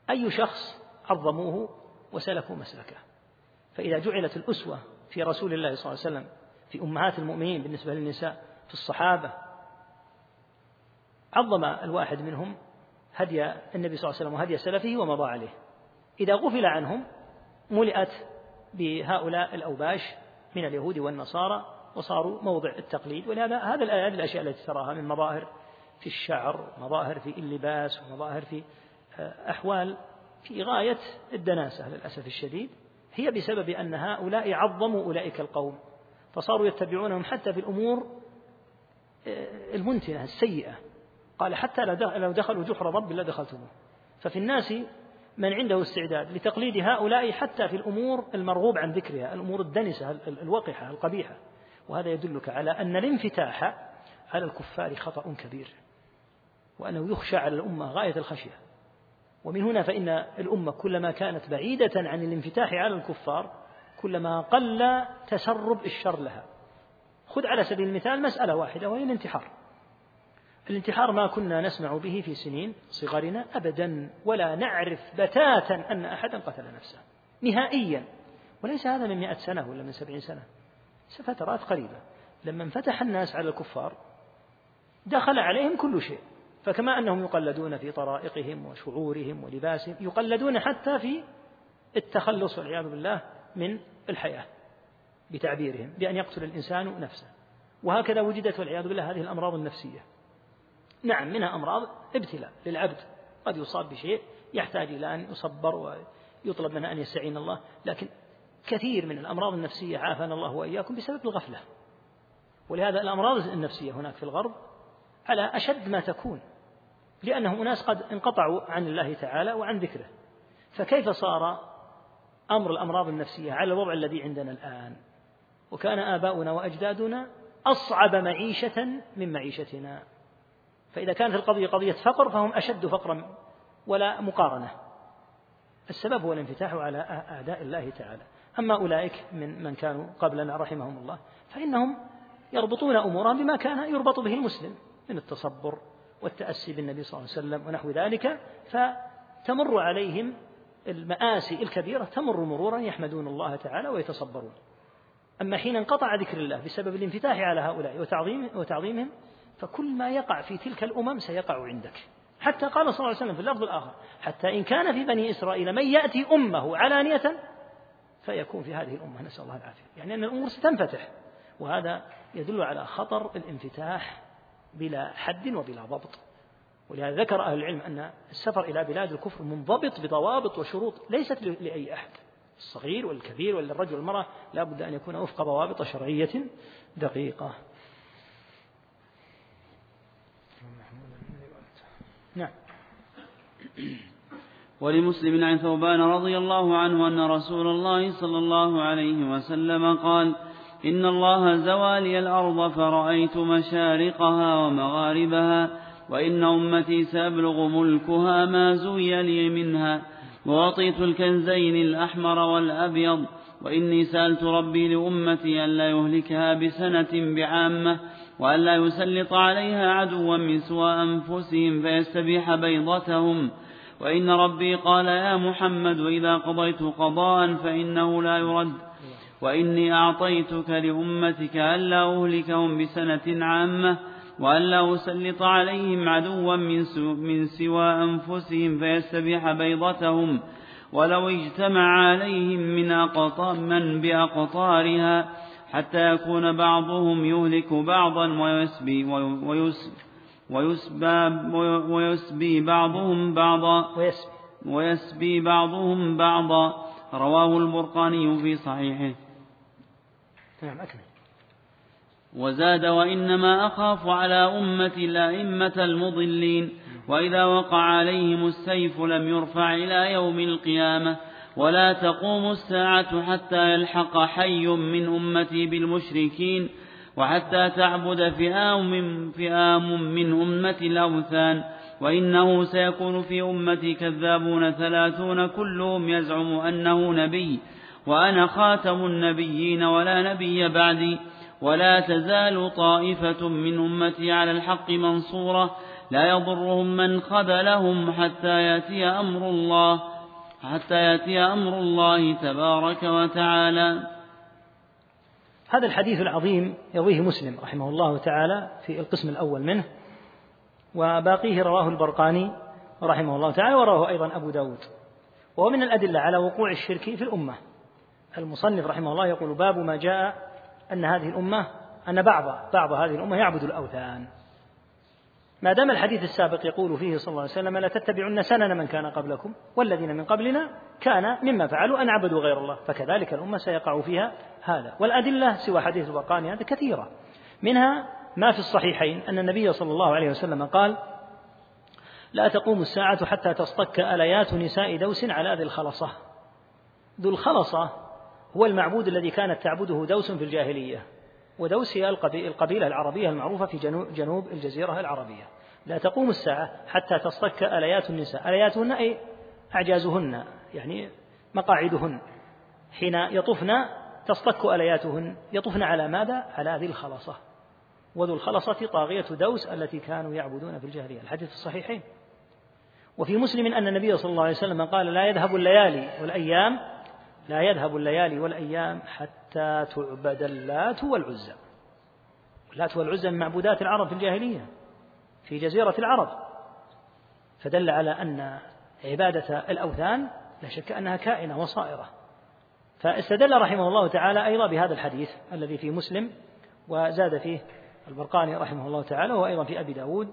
أي شخص عظموه وسلكوا مسلكه. فإذا جعلت الأسوة في رسول الله صلى الله عليه وسلم في أمهات المؤمنين بالنسبة للنساء في الصحابة عظم الواحد منهم هدي النبي صلى الله عليه وسلم وهدي سلفه ومضى عليه. إذا غفل عنهم ملئت بهؤلاء الأوباش من اليهود والنصارى وصاروا موضع التقليد. ولهذا هذا هذه الأشياء التي تراها من مظاهر في الشعر مظاهر في اللباس ومظاهر في آه، أحوال في غاية الدناسة للأسف الشديد. هي بسبب أن هؤلاء عظموا أولئك القوم فصاروا يتبعونهم حتى في الأمور آه، المنتنة السيئة. قال حتى لو دخلوا جحر رب لدخلتموه. ففي الناس من عنده استعداد لتقليد هؤلاء حتى في الأمور المرغوب عن ذكرها الأمور الدنسة الوقحة القبيحة. وهذا يدلك على أن الانفتاح على الكفار خطأ كبير وأنه يخشى على الأمة غاية الخشية. ومن هنا فإن الأمة كلما كانت بعيدة عن الانفتاح على الكفار كلما قل تسرب الشر لها. خذ على سبيل المثال مسألة واحدة وهي الانتحار. الانتحار ما كنا نسمع به في سنين صغرنا أبدا ولا نعرف بتاتا أن أحدا قتل نفسه نهائيا. وليس هذا من مئة سنة ولا من سبعين سنة فترات قريبة. لما انفتح الناس على الكفار دخل عليهم كل شيء. فكما أنهم يقلدون في طرائقهم وشعورهم ولباسهم يقلدون حتى في التخلص والعياذ بالله من الحياة بتعبيرهم بأن يقتل الإنسان نفسه. وهكذا وجدت والعياذ بالله هذه الأمراض النفسية. نعم منها أمراض ابتلاء للعبد قد يصاب بشيء يحتاج إلى أن يصبر ويطلب منه أن يستعين الله لكن كثير من الأمراض النفسية عافانا الله وإياكم بسبب الغفلة. ولهذا الأمراض النفسية هناك في الغرب على أشد ما تكون لأنهم أناس قد انقطعوا عن الله تعالى وعن ذكره. فكيف صار أمر الأمراض النفسية على الوضع الذي عندنا الآن؟ وكان آباؤنا وأجدادنا أصعب معيشة من معيشتنا. فإذا كانت القضية قضية فقر فهم أشد فقرا ولا مقارنة. السبب هو الانفتاح على أعداء الله تعالى. أما أولئك من من كانوا قبلنا رحمهم الله فإنهم يربطون أمورهم بما كان يربط به المسلم من التصبر والتأسي بالنبي صلى الله عليه وسلم ونحو ذلك فتمر عليهم المآسي الكبيرة تمر مرورا يحمدون الله تعالى ويتصبرون. أما حين انقطع ذكر الله بسبب الانفتاح على هؤلاء وتعظيم وتعظيمهم فكل ما يقع في تلك الأمم سيقع عندك. حتى قال صلى الله عليه وسلم في اللفظ الآخر حتى إن كان في بني إسرائيل من يأتي أمه علانية فيكون في هذه الأمة نسأل الله العافية. يعني أن الأمور ستنفتح وهذا يدل على خطر الانفتاح بلا حد وبلا ضبط. ولهذا ذكر أهل العلم أن السفر إلى بلاد الكفر منضبط بضوابط وشروط ليست لأي أحد الصغير والكبير وللرجل والمرأة لا بد أن يكون وفق ضوابط شرعية دقيقة نعم ولمسلم عن ثوبان رضي الله عنه أن رسول الله صلى الله عليه وسلم قال إن الله زوالي الأرض فرأيت مشارقها ومغاربها وإن أمتي سيبلغ ملكها ما زوي لي منها وأعطيت الكنزين الأحمر والأبيض وإني سألت ربي لأمتي ألا يهلكها بسنة بعامة وألا يسلط عليها عدوا من سوى أنفسهم فيستبيح بيضتهم. وإن ربي قال يا محمد إذا قضيت قضاء فإنه لا يرد. وإني أعطيتك لأمتك ألا أهلكهم بسنة عامة وألا أسلط عليهم عدوا من سوى أنفسهم فيستبيح بيضتهم. ولو اجتمع عليهم من أقطار من بأقطارها حتى يكون بعضهم يهلك بعضا ويسبي ويسبى ويسبي بعضهم بعضا. ويسبي. بعضهم بعضا. رواه البرقاني في صحيحه. نعم أكمل. وزاد وإنما أخاف على أمتي الأئمة المضلين وإذا وقع عليهم السيف لم يرفع إلى يوم القيامة. ولا تقوم الساعة حتى يلحق حي من أمتي بالمشركين وحتى تعبد فئام من, فئام من أمة الأوثان وإنه سيكون في أمتي كذابون ثلاثون كلهم يزعم أنه نبي وأنا خاتم النبيين ولا نبي بعدي ولا تزال طائفة من أمتي على الحق منصورة لا يضرهم من خذلهم حتى يأتي أمر الله حتى يأتي أمر الله تبارك وتعالى. هذا الحديث العظيم يرويه مسلم رحمه الله تعالى في القسم الأول منه وباقيه رواه البرقاني رحمه الله تعالى ورواه أيضا أبو داود. وهو من الأدلة على وقوع الشرك في الأمة. المصنف رحمه الله يقول باب ما جاء أن هذه الأمة أن بعض بعض هذه الأمة يعبد الأوثان. ما دام الحديث السابق يقول فيه صلى الله عليه وسلم لا تتبعن سنن من كان قبلكم والذين من قبلنا كان مما فعلوا أن عبدوا غير الله فكذلك الأمة سيقع فيها هذا. والأدلة سوى حديث البرقاني هذا كثيرة. منها ما في الصحيحين أن النبي صلى الله عليه وسلم قال لا تقوم الساعة حتى تصطك أليات نساء دوس على ذي الخلصة. ذو الخلصة هو المعبود الذي كانت تعبده دوس في الجاهلية. ودوس هي القبيلة العربية المعروفة في جنوب الجزيرة العربية. لا تقوم الساعة حتى تصطك أليات النساء. ألياتهن أي أعجازهن يعني مقاعدهن. حين يطفن تصطك ألياتهن. يطفن على ماذا؟ على ذي الخلصة. وذو الخلصة طاغية دوس التي كانوا يعبدون في الجاهلية. الحديث الصحيحين. وفي مسلم أن النبي صلى الله عليه وسلم قال لا يذهب الليالي والأيام لا يذهب الليالي والأيام حتى تعبد اللات والعزى. اللات والعزى من معبودات العرب في الجاهلية في جزيرة العرب. فدل على أن عبادة الأوثان لا شك أنها كائنة وصائرة. فاستدل رحمه الله تعالى أيضا بهذا الحديث الذي في مسلم وزاد فيه البرقاني رحمه الله تعالى وأيضا في أبي داود.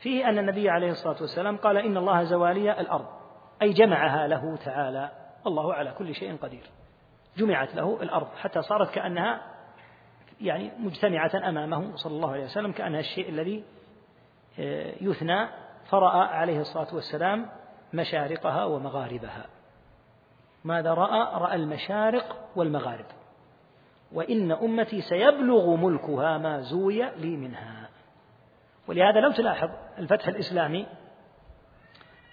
فيه أن النبي عليه الصلاة والسلام قال إن الله زوالي الأرض أي جمعها له تعالى. الله على كل شيء قدير. جمعت له الأرض حتى صارت كأنها يعني مجتمعة أمامه صلى الله عليه وسلم كأنها الشيء الذي آه، يثنى فرأى عليه الصلاة والسلام مشارقها ومغاربها. ماذا رأى؟ رأى المشارق والمغارب. وإن أمتي سيبلغ ملكها ما زوي لي منها. ولهذا لو تلاحظ الفتح الإسلامي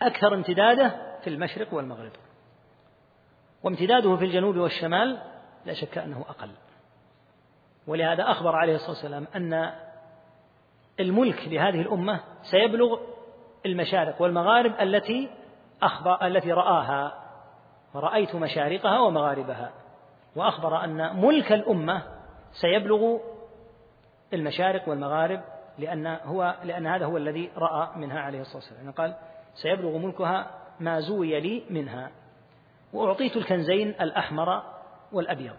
أكثر امتداده في المشرق والمغرب. وامتداده في الجنوب والشمال لا شك أنه أقل. ولهذا أخبر عليه الصلاة والسلام أن الملك لهذه الأمة سيبلغ المشارق والمغارب التي أخبر التي رآها. ورأيت مشارقها ومغاربها. وأخبر أن ملك الأمة سيبلغ المشارق والمغارب لأن هو لأن هذا هو الذي رأى منها عليه الصلاة والسلام. يعني قال سيبلغ ملكها ما زوي لي منها. وأعطيت الكنزين الأحمر والأبيض.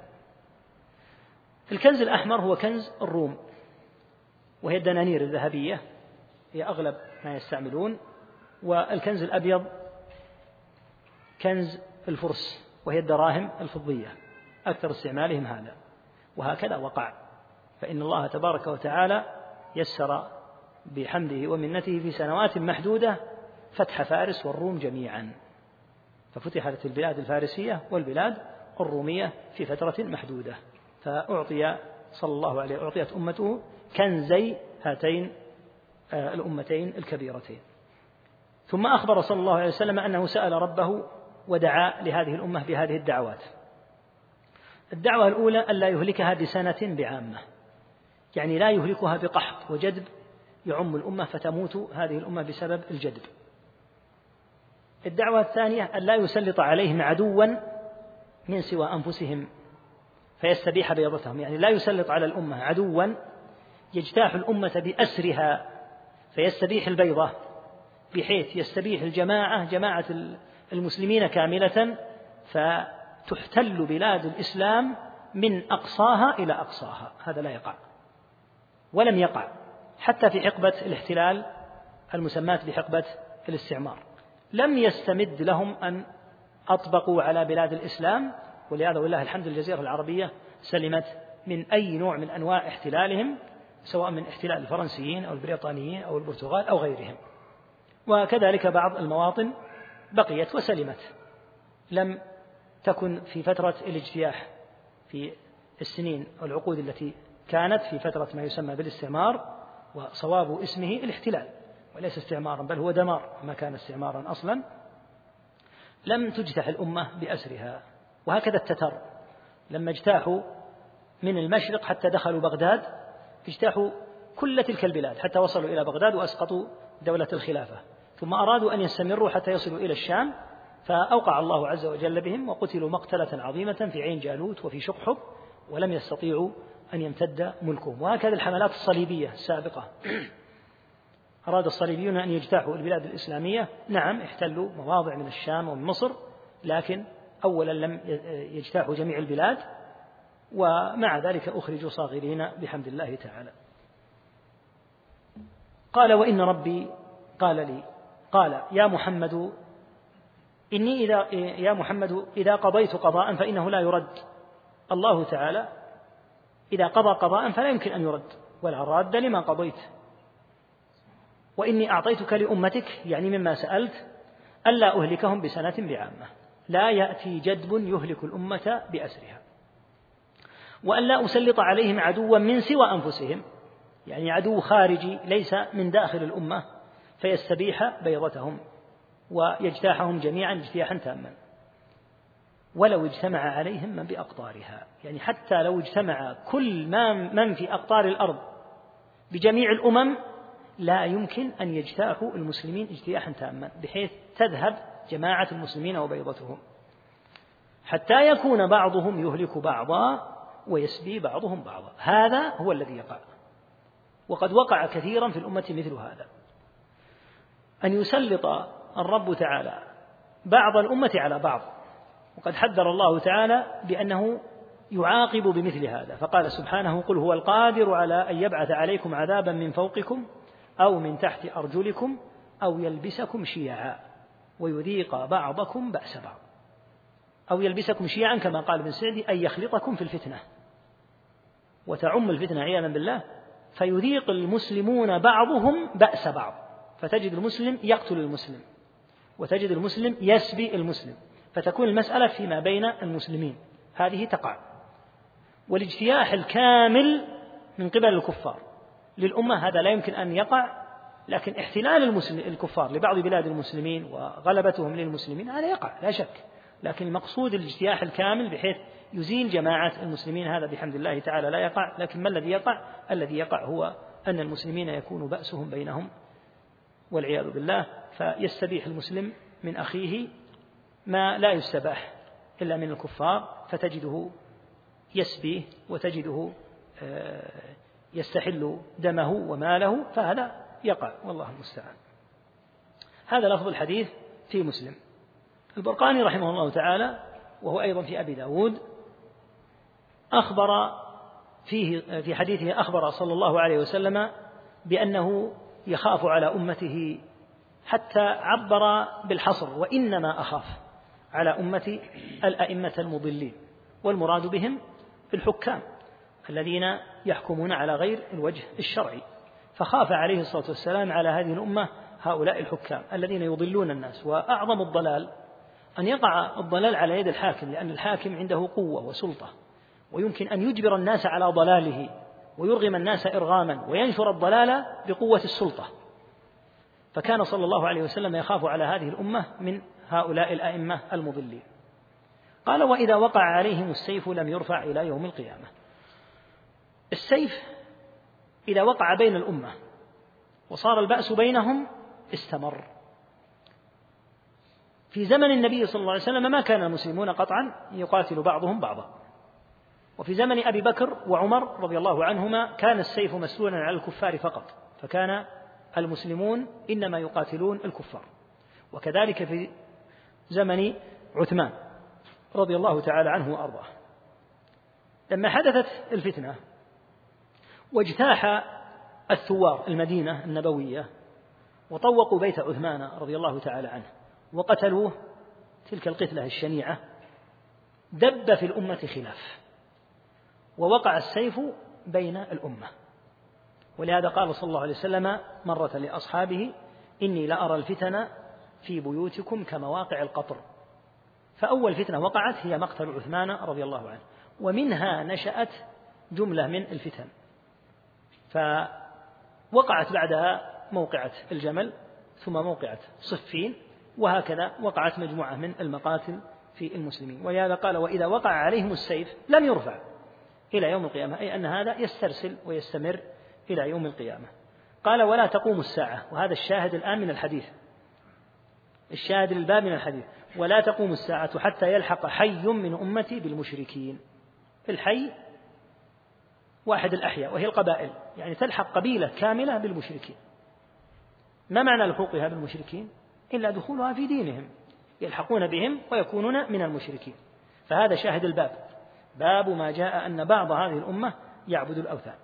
الكنز الأحمر هو كنز الروم وهي الدنانير الذهبية هي أغلب ما يستعملون. والكنز الأبيض كنز الفرس وهي الدراهم الفضية. أكثر استعمالهم هذا. وهكذا وقع. فإن الله تبارك وتعالى يسر بحمده ومنته في سنوات محدودة فتح فارس والروم جميعا. ففتحت البلاد الفارسية والبلاد الرومية في فترة محدودة. فأعطي صلى الله عليه أعطيت أمته كنزي هاتين آه، الأمتين الكبيرتين. ثم أخبر صلى الله عليه وسلم أنه سأل ربه ودعا لهذه الأمة بهذه الدعوات. الدعوة الأولى ألا يهلكها بسنة بعامة. يعني لا يهلكها بقحط وجدب يعم الأمة فتموت هذه الأمة بسبب الجدب الدعوة الثانية أن لا يسلط عليهم عدوا من سوى أنفسهم فيستبيح بيضتهم. يعني لا يسلط على الأمة عدوا يجتاح الأمة بأسرها فيستبيح البيضة بحيث يستبيح الجماعة جماعة المسلمين كاملة فتحتل بلاد الإسلام من أقصاها إلى أقصاها. هذا لا يقع. ولم يقع حتى في حقبة الاحتلال المسماة بحقبة الاستعمار. لم يستمد لهم أن أطبقوا على بلاد الإسلام ولهذا ولله الحمد الجزيرة العربية سلمت من أي نوع من أنواع احتلالهم سواء من احتلال الفرنسيين أو البريطانيين أو البرتغال أو غيرهم. وكذلك بعض المواطن بقيت وسلمت. لم تكن في فترة الاجتياح في السنين والعقود التي كانت في فترة ما يسمى بالاستعمار وصواب اسمه الاحتلال. وليس استعمارا بل هو دمار ما كان استعمارا أصلا. لم تجتح الأمة بأسرها وهكذا التتر. لما اجتاحوا من المشرق حتى دخلوا بغداد اجتاحوا كل تلك البلاد حتى وصلوا إلى بغداد وأسقطوا دولة الخلافة. ثم أرادوا أن يستمروا حتى يصلوا إلى الشام فأوقع الله عز وجل بهم وقتلوا مقتلة عظيمة في عين جالوت وفي شقحب ولم يستطيعوا أن يمتد ملكهم. وهكذا الحملات الصليبية السابقة. أراد الصليبيون أن يجتاحوا البلاد الإسلامية. نعم احتلوا مواضع من الشام ومن مصر لكن أولا لم يجتاحوا جميع البلاد ومع ذلك أخرجوا صاغرين بحمد الله تعالى. قال وإن ربي قال لي قال يا محمد إني إذا يا محمد إذا قضيت قضاء فإنه لا يرد. الله تعالى إذا قضى قضاء فلا يمكن أن يرد ولا راد لما قضيت. وإني أعطيتك لأمتك يعني مما سألت ألا أهلكهم بسنة بعامة. لا يأتي جدب يهلك الأمة بأسرها. وألا أسلط عليهم عدوا من سوى أنفسهم يعني عدو خارجي ليس من داخل الأمة فيستبيح بيضتهم ويجتاحهم جميعا اجتياحا تاما. ولو اجتمع عليهم من بأقطارها. يعني حتى لو اجتمع كل ما من في أقطار الأرض بجميع الأمم لا يمكن أن يجتاحوا المسلمين اجتياحا تاما بحيث تذهب جماعة المسلمين وبيضتهم. حتى يكون بعضهم يهلك بعضا ويسبي بعضهم بعضا. هذا هو الذي يقع. وقد وقع كثيرا في الأمة مثل هذا. أن يسلط الرب تعالى بعض الأمة على بعض. وقد حذر الله تعالى بأنه يعاقب بمثل هذا. فقال سبحانه قل هو القادر على أن يبعث عليكم عذابا من فوقكم أو من تحت أرجلكم أو يلبسكم شيعا ويذيق بعضكم بأس بعض. أو يلبسكم شيعا كما قال ابن سعدي أن يخلطكم في الفتنة وتعم الفتنة عياذا بالله فيذيق المسلمون بعضهم بأس بعض. فتجد المسلم يقتل المسلم وتجد المسلم يسبي المسلم. فتكون المسألة فيما بين المسلمين. هذه تقع. والاجتياح الكامل من قبل الكفار. للأمة هذا لا يمكن أن يقع لكن احتلال المسلم الكفار لبعض بلاد المسلمين وغلبتهم للمسلمين هذا يقع لا شك. لكن المقصود الاجتياح الكامل بحيث يزيل جماعة المسلمين هذا بحمد الله تعالى لا يقع. لكن ما الذي يقع؟ الذي يقع هو أن المسلمين يكون بأسهم بينهم والعياذ بالله. فيستبيح المسلم من أخيه ما لا يستباح إلا من الكفار فتجده يسبيه وتجده آه، يستحل دمه وماله فهذا يقع والله المستعان. هذا لفظ الحديث في مسلم. البرقاني رحمه الله تعالى وهو أيضا في أبي داود أخبر فيه في حديثه أخبر صلى الله عليه وسلم بأنه يخاف على أمته حتى عبر بالحصر وإنما أخاف على أمتي الأئمة المضلين والمراد بهم الحكام. الذين يحكمون على غير الوجه الشرعي. فخاف عليه الصلاة والسلام على هذه الأمة هؤلاء الحكام الذين يضلون الناس. وأعظم الضلال أن يقع الضلال على يد الحاكم لأن الحاكم عنده قوة وسلطة. ويمكن أن يجبر الناس على ضلاله ويرغم الناس إرغاما وينشر الضلال بقوة السلطة. فكان صلى الله عليه وسلم يخاف على هذه الأمة من هؤلاء الأئمة المضلين. قال وإذا وقع عليهم السيف لم يرفع إلى يوم القيامة. السيف إذا وقع بين الأمة وصار البأس بينهم استمر. في زمن النبي صلى الله عليه وسلم ما كان المسلمون قطعا يقاتل بعضهم بعضا. وفي زمن أبي بكر وعمر رضي الله عنهما كان السيف مسلولا على الكفار فقط فكان المسلمون إنما يقاتلون الكفار. وكذلك في زمن عثمان رضي الله تعالى عنه وأرضاه. لما حدثت الفتنة واجتاح الثوار المدينة النبوية وطوقوا بيت عثمان رضي الله تعالى عنه وقتلوه تلك القتلة الشنيعة دب في الأمة خلاف ووقع السيف بين الأمة. ولهذا قال صلى الله عليه وسلم مرة لأصحابه إني لأرى الفتن في بيوتكم كمواقع القطر. فأول فتنة وقعت هي مقتل عثمان رضي الله عنه ومنها نشأت جملة من الفتن. فوقعت بعدها موقعة الجمل ثم موقعة صفين وهكذا وقعت مجموعة من المقاتل في المسلمين. ولهذا قال وإذا وقع عليهم السيف لم يرفع إلى يوم القيامة. أي أن هذا يسترسل ويستمر إلى يوم القيامة. قال ولا تقوم الساعة. وهذا الشاهد الآن من الحديث. الشاهد للباب من الحديث. ولا تقوم الساعة حتى يلحق حي من أمتي بالمشركين. الحي واحد الأحياء وهي القبائل. يعني تلحق قبيلة كاملة بالمشركين. ما معنى لحوقها بالمشركين؟ إلا دخولها في دينهم. يلحقون بهم ويكونون من المشركين. فهذا شاهد الباب. باب ما جاء أن بعض هذه الأمة يعبد الأوثان.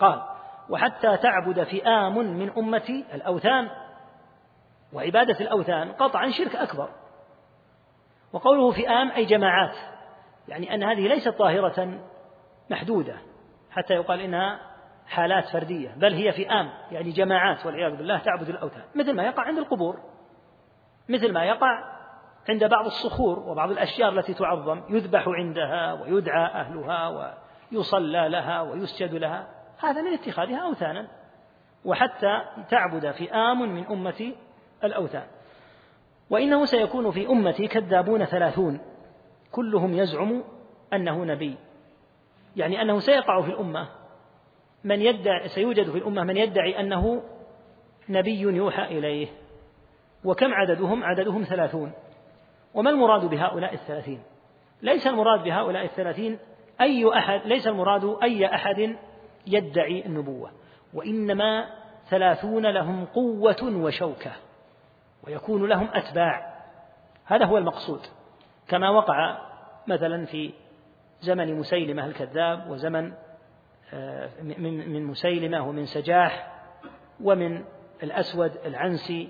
قال وحتى تعبد فئام من أمتي الأوثان. وعبادة الأوثان قطعا شرك أكبر. وقوله فئام أي جماعات يعني أن هذه ليست ظاهرة محدودة. حتى يقال إنها حالات فردية بل هي فئام يعني جماعات والعياذ بالله تعبد الأوثان. مثل ما يقع عند القبور مثل ما يقع عند بعض الصخور وبعض الأشياء التي تعظم يذبح عندها ويدعى أهلها ويصلى لها ويسجد لها. هذا من اتخاذها أوثانا وحتى تعبد فئام من أمة الأوثان. وإنه سيكون في أمتي كذابون ثلاثون كلهم يزعم أنه نبي. يعني أنه سيقع في الأمة. من يدعي سيوجد في الأمة من يدعي أنه نبي يوحى إليه. وكم عددهم؟ عددهم ثلاثون. وما المراد بهؤلاء الثلاثين؟ ليس المراد بهؤلاء الثلاثين أي أحد ليس المراد أي أحد يدعي النبوة. وإنما ثلاثون لهم قوة وشوكة. ويكون لهم أتباع. هذا هو المقصود. كما وقع مثلا في زمن مسيلمة الكذاب وزمن آه، من مسيلمة ومن سجاح ومن الأسود العنسي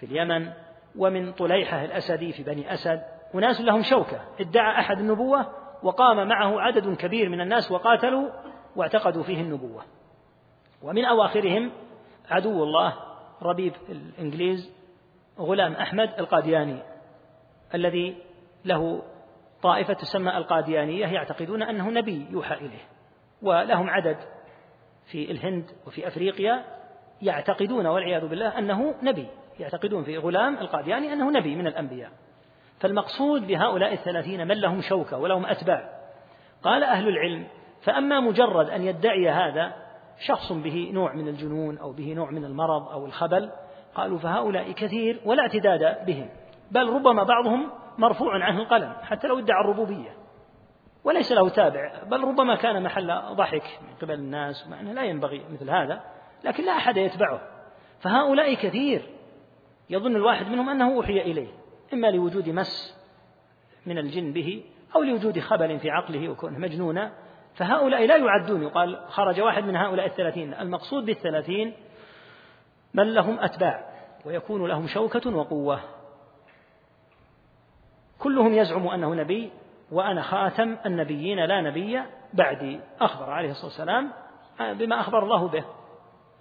في اليمن ومن طليحة الأسدي في بني أسد. أناس لهم شوكة. ادعى أحد النبوة وقام معه عدد كبير من الناس وقاتلوا واعتقدوا فيه النبوة. ومن أواخرهم عدو الله ربيب الإنجليز غلام أحمد القادياني الذي له طائفة تسمى القاديانية يعتقدون أنه نبي يوحى إليه ولهم عدد في الهند وفي أفريقيا يعتقدون والعياذ بالله أنه نبي يعتقدون في غلام القادياني أنه نبي من الأنبياء. فالمقصود بهؤلاء الثلاثين من لهم شوكة ولهم أتباع. قال أهل العلم فأما مجرد أن يدعي هذا شخص به نوع من الجنون أو به نوع من المرض أو الخبل قالوا فهؤلاء كثير ولا اعتداد بهم بل ربما بعضهم مرفوع عنه القلم حتى لو ادعى الربوبية. وليس له تابع بل ربما كان محل ضحك من قبل الناس مع أنه لا ينبغي مثل هذا لكن لا أحد يتبعه. فهؤلاء كثير يظن الواحد منهم أنه أوحي إليه إما لوجود مس من الجن به أو لوجود خبل في عقله وكونه مجنونا. فهؤلاء لا يعدون يقال خرج واحد من هؤلاء الثلاثين. المقصود بالثلاثين من لهم أتباع ويكون لهم شوكة وقوة. كلهم يزعم أنه نبي وأنا خاتم النبيين لا نبي بعدي أخبر عليه الصلاة والسلام بما أخبر الله به.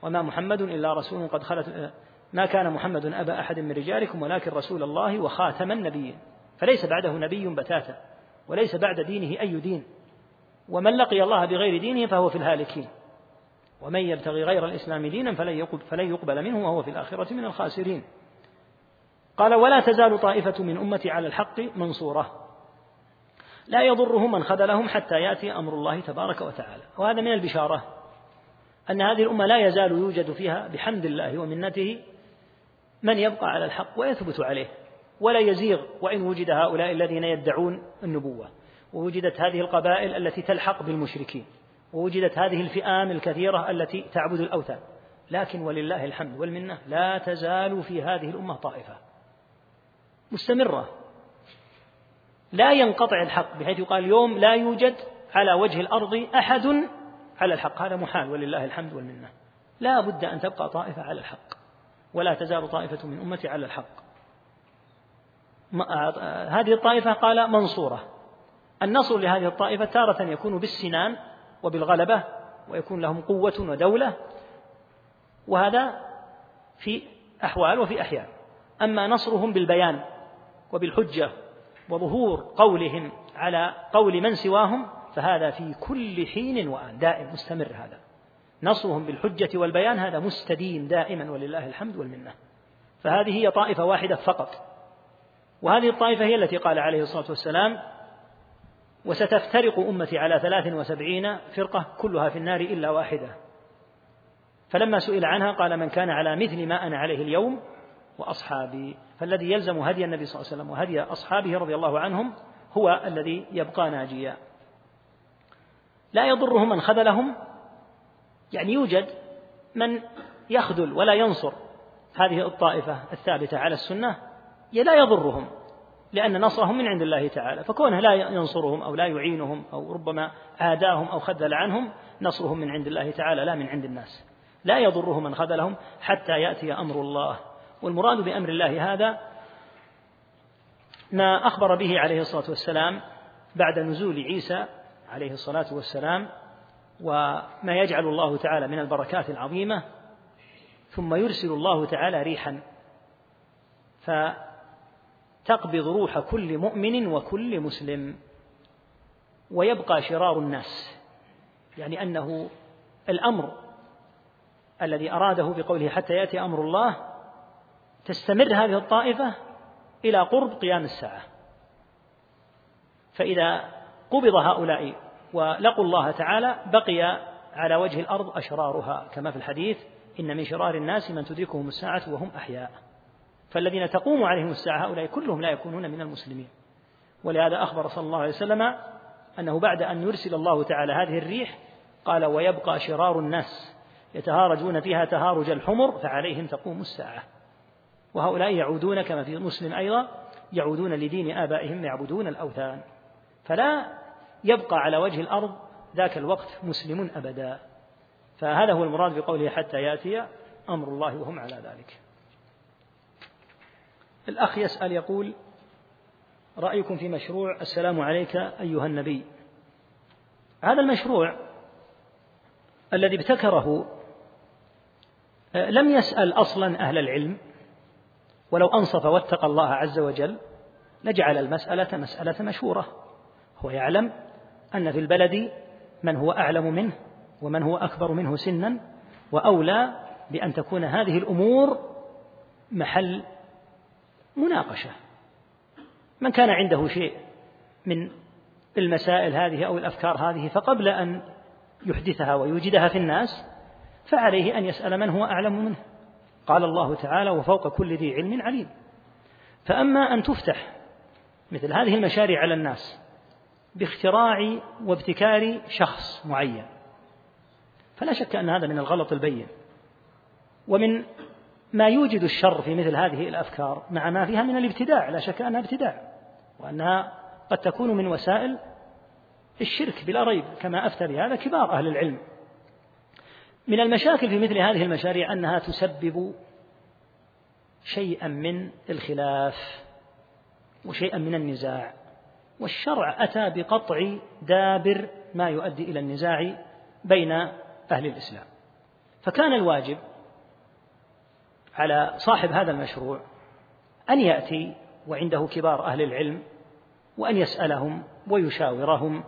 وما محمد إلا رسول قد خلت ما كان محمد أبا أحد من رجالكم ولكن رسول الله وخاتم النبيين. فليس بعده نبي بتاتا وليس بعد دينه أي دين. ومن لقي الله بغير دينه فهو في الهالكين. ومن يبتغي غير الإسلام دينا فلن يقبل منه وهو في الآخرة من الخاسرين. قال ولا تزال طائفة من أمتي على الحق منصورة. لا يضره من خذلهم حتى يأتي أمر الله تبارك وتعالى. وهذا من البشارة أن هذه الأمة لا يزال يوجد فيها بحمد الله ومنته من يبقى على الحق ويثبت عليه ولا يزيغ وإن وجد هؤلاء الذين يدعون النبوة. ووجدت هذه القبائل التي تلحق بالمشركين ووجدت هذه الفئام الكثيرة التي تعبد الأوثان. لكن ولله الحمد والمنة لا تزال في هذه الأمة طائفة. مستمرة. لا ينقطع الحق بحيث يقال اليوم لا يوجد على وجه الأرض أحد على الحق. هذا محال ولله الحمد والمنة. لا بد أن تبقى طائفة على الحق ولا تزال طائفة من أمتي على الحق. هذه الطائفة قال منصورة. النصر لهذه الطائفة تارة يكون بالسنان وبالغلبة ويكون لهم قوة ودولة وهذا في أحوال وفي أحيان. أما نصرهم بالبيان وبالحجة وظهور قولهم على قول من سواهم فهذا في كل حين وآن دائم مستمر هذا. نصرهم بالحجة والبيان هذا مستديم دائما ولله الحمد والمنة. فهذه هي طائفة واحدة فقط. وهذه الطائفة هي التي قال عليه الصلاة والسلام وستفترق أمتي على ثلاث وسبعين فرقة كلها في النار إلا واحدة. فلما سئل عنها قال من كان على مثل ما أنا عليه اليوم وأصحابي. فالذي يلزم هدي النبي صلى الله عليه وسلم وهدي أصحابه رضي الله عنهم هو الذي يبقى ناجيا. لا يضره من خذلهم يعني يوجد من يخذل ولا ينصر. هذه الطائفة الثابتة على السنة لا يضرهم لأن نصرهم من عند الله تعالى. فكونه لا ينصرهم أو لا يعينهم أو ربما عاداهم أو خذل عنهم نصرهم من عند الله تعالى لا من عند الناس. لا يضره من خذلهم حتى يأتي أمر الله. والمراد بأمر الله هذا ما أخبر به عليه الصلاة والسلام بعد نزول عيسى عليه الصلاة والسلام وما يجعل الله تعالى من البركات العظيمة ثم يرسل الله تعالى ريحا فتقبض روح كل مؤمن وكل مسلم ويبقى شرار الناس يعني أنه الأمر الذي أراده بقوله حتى يأتي أمر الله تستمر هذه الطائفة إلى قرب قيام الساعة. فإذا قبض هؤلاء ولقوا الله تعالى بقي على وجه الأرض أشرارها. كما في الحديث إن من شرار الناس من تدركهم الساعة وهم أحياء. فالذين تقوم عليهم الساعة هؤلاء كلهم لا يكونون من المسلمين. ولهذا أخبر صلى الله عليه وسلم أنه بعد أن يرسل الله تعالى هذه الريح قال ويبقى شرار الناس يتهارجون فيها تهارج الحمر فعليهم تقوم الساعة. وهؤلاء يعودون كما في مسلم أيضا يعودون لدين آبائهم يعبدون الأوثان. فلا يبقى على وجه الأرض ذاك الوقت مسلم أبدا. فهذا هو المراد بقوله حتى يأتي أمر الله وهم على ذلك. الأخ يسأل يقول رأيكم في مشروع؟ السلام عليك أيها النبي. هذا المشروع الذي ابتكره لم يسأل أصلا أهل العلم ولو أنصف واتقى الله عز وجل لجعل المسألة مسألة مشهورة. هو يعلم أن في البلد من هو أعلم منه ومن هو أكبر منه سنا وأولى بأن تكون هذه الأمور محل مناقشة. من كان عنده شيء من المسائل هذه أو الأفكار هذه فقبل أن يحدثها ويوجدها في الناس فعليه أن يسأل من هو أعلم منه. قال الله تعالى وفوق كل ذي علم عليم. فأما أن تفتح مثل هذه المشاريع على الناس باختراع وابتكار شخص معين فلا شك أن هذا من الغلط البين. ومن ما يوجد الشر في مثل هذه الأفكار مع ما فيها من الابتداع لا شك أنها ابتداع وأنها قد تكون من وسائل الشرك بلا ريب كما أفتى بهذا كبار أهل العلم. من المشاكل في مثل هذه المشاريع أنها تسبب شيئا من الخلاف وشيئا من النزاع. والشرع أتى بقطع دابر ما يؤدي إلى النزاع بين أهل الإسلام. فكان الواجب على صاحب هذا المشروع أن يأتي وعنده كبار أهل العلم وأن يسألهم ويشاورهم.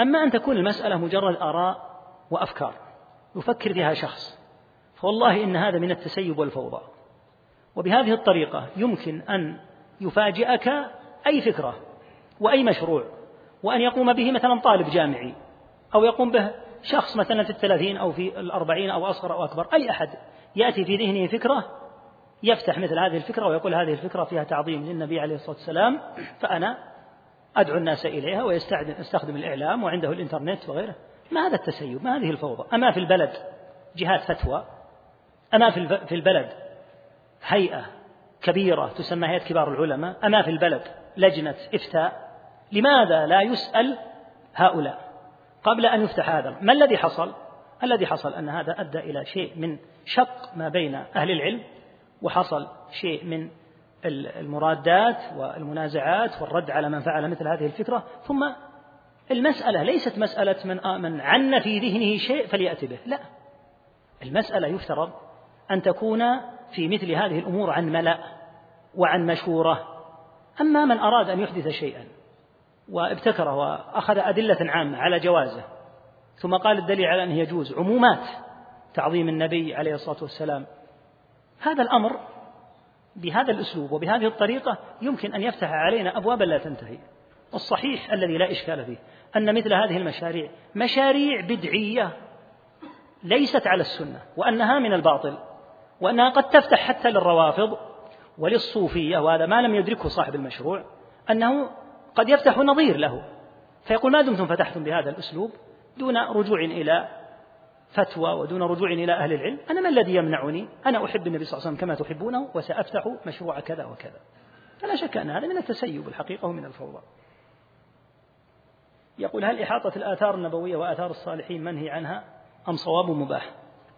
أما أن تكون المسألة مجرد آراء وأفكار. يفكر فيها شخص. فوالله إن هذا من التسيب والفوضى. وبهذه الطريقة يمكن أن يفاجئك أي فكرة وأي مشروع وأن يقوم به مثلا طالب جامعي أو يقوم به شخص مثلا في الثلاثين أو في الأربعين أو أصغر أو أكبر أي أحد يأتي في ذهنه فكرة يفتح مثل هذه الفكرة ويقول هذه الفكرة فيها تعظيم للنبي عليه الصلاة والسلام فأنا أدعو الناس إليها ويستخدم الإعلام وعنده الإنترنت وغيره. ما هذا التسيب؟ ما هذه الفوضى؟ أما في البلد جهات فتوى. أما في البلد هيئة كبيرة تسمى هيئة كبار العلماء. أما في البلد لجنة إفتاء. لماذا لا يسأل هؤلاء؟ قبل أن يفتح هذا ما الذي حصل؟ الذي حصل أن هذا أدى إلى شيء من شق ما بين أهل العلم وحصل شيء من المرادات والمنازعات والرد على من فعل مثل هذه الفكرة ثم المسألة ليست مسألة من من عن في ذهنه شيء فليأتي به. لا. المسألة يفترض أن تكون في مثل هذه الأمور عن ملأ وعن مشورة. أما من أراد أن يحدث شيئا وابتكره وأخذ أدلة عامة على جوازه ثم قال الدليل على أنه يجوز عمومات تعظيم النبي عليه الصلاة والسلام هذا الأمر بهذا الأسلوب وبهذه الطريقة يمكن أن يفتح علينا أبوابا لا تنتهي. والصحيح الذي لا إشكال فيه. أن مثل هذه المشاريع مشاريع بدعية ليست على السنة وأنها من الباطل وأنها قد تفتح حتى للروافض وللصوفية وهذا ما لم يدركه صاحب المشروع أنه قد يفتح نظير له. فيقول ما دمتم فتحتم بهذا الأسلوب دون رجوع إلى فتوى ودون رجوع إلى أهل العلم؟ أنا ما الذي يمنعني؟ أنا أحب النبي صلى الله عليه وسلم كما تحبونه وسأفتح مشروع كذا وكذا. فلا شك أن هذا من التسيب الحقيقة ومن الفوضى. يقول هل إحاطة الآثار النبوية وآثار الصالحين منهي عنها أم صواب مباح؟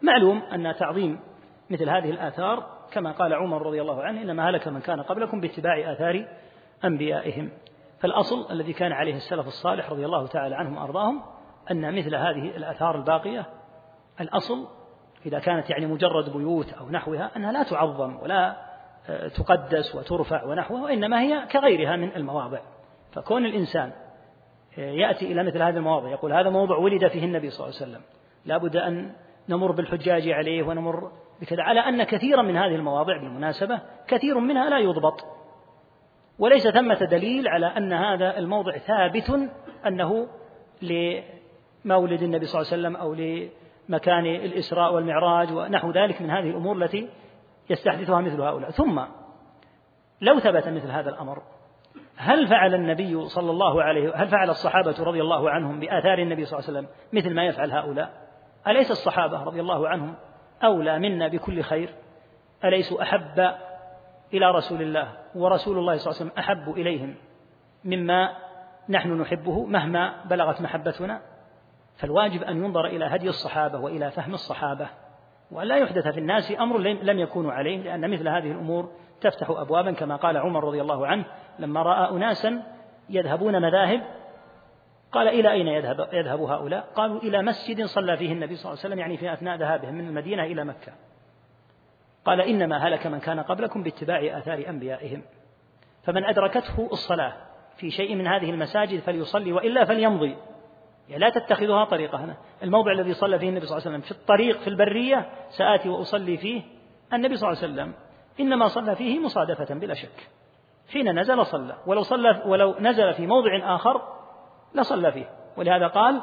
معلوم أن تعظيم مثل هذه الآثار كما قال عمر رضي الله عنه إنما هلك من كان قبلكم باتباع آثار أنبيائهم. فالأصل الذي كان عليه السلف الصالح رضي الله تعالى عنهم وأرضاهم أن مثل هذه الآثار الباقية الأصل إذا كانت يعني مجرد بيوت أو نحوها أنها لا تعظم ولا آه، تقدس وترفع ونحوها وإنما هي كغيرها من المواضع. فكون الإنسان يأتي إلى مثل هذه المواضع. يقول هذا موضع ولد فيه النبي صلى الله عليه وسلم. لا بد أن نمر بالحجاج عليه ونمر بكذا على أن كثيرا من هذه المواضع بالمناسبة كثير منها لا يضبط. وليس ثمة دليل على أن هذا الموضع ثابت أنه لمولد النبي صلى الله عليه وسلم أو لمكان الإسراء والمعراج ونحو ذلك من هذه الأمور التي يستحدثها مثل هؤلاء. ثم لو ثبت مثل هذا الأمر هل فعل النبي صلى الله عليه هل فعل الصحابة رضي الله عنهم بآثار النبي صلى الله عليه وسلم مثل ما يفعل هؤلاء؟ أليس الصحابة رضي الله عنهم أولى منا بكل خير؟ أليسوا أحب إلى رسول الله ورسول الله صلى الله عليه وسلم أحب إليهم مما نحن نحبه مهما بلغت محبتنا؟ فالواجب أن ينظر إلى هدي الصحابة وإلى فهم الصحابة. وأن لا يحدث في الناس أمر لم يكونوا عليه لأن مثل هذه الأمور تفتح أبوابا كما قال عمر رضي الله عنه لما رأى أناسا يذهبون مذاهب قال إلى أين يذهب, يذهب هؤلاء؟ قالوا إلى مسجد صلى فيه النبي صلى الله عليه وسلم يعني في أثناء ذهابهم من المدينة إلى مكة. قال إنما هلك من كان قبلكم باتباع آثار أنبيائهم. فمن أدركته الصلاة في شيء من هذه المساجد فليصلي وإلا فليمضي. يعني لا تتخذها طريقة. هنا الموضع الذي صلى فيه النبي صلى الله عليه وسلم في الطريق في البرية سآتي وأصلي فيه النبي صلى الله عليه وسلم. إنما صلى فيه مصادفة بلا شك. حين نزل صلى. ولو صلى ولو نزل في موضع آخر لصلى فيه. ولهذا قال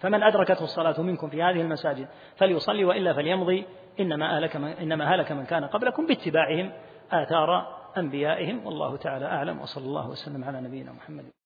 فمن أدركته الصلاة منكم في هذه المساجد فليصلي وإلا فليمضي. إنما أهلك إنما هلك من كان قبلكم باتباعهم آثار أنبيائهم. والله تعالى أعلم. وصلى الله وسلم على نبينا محمد.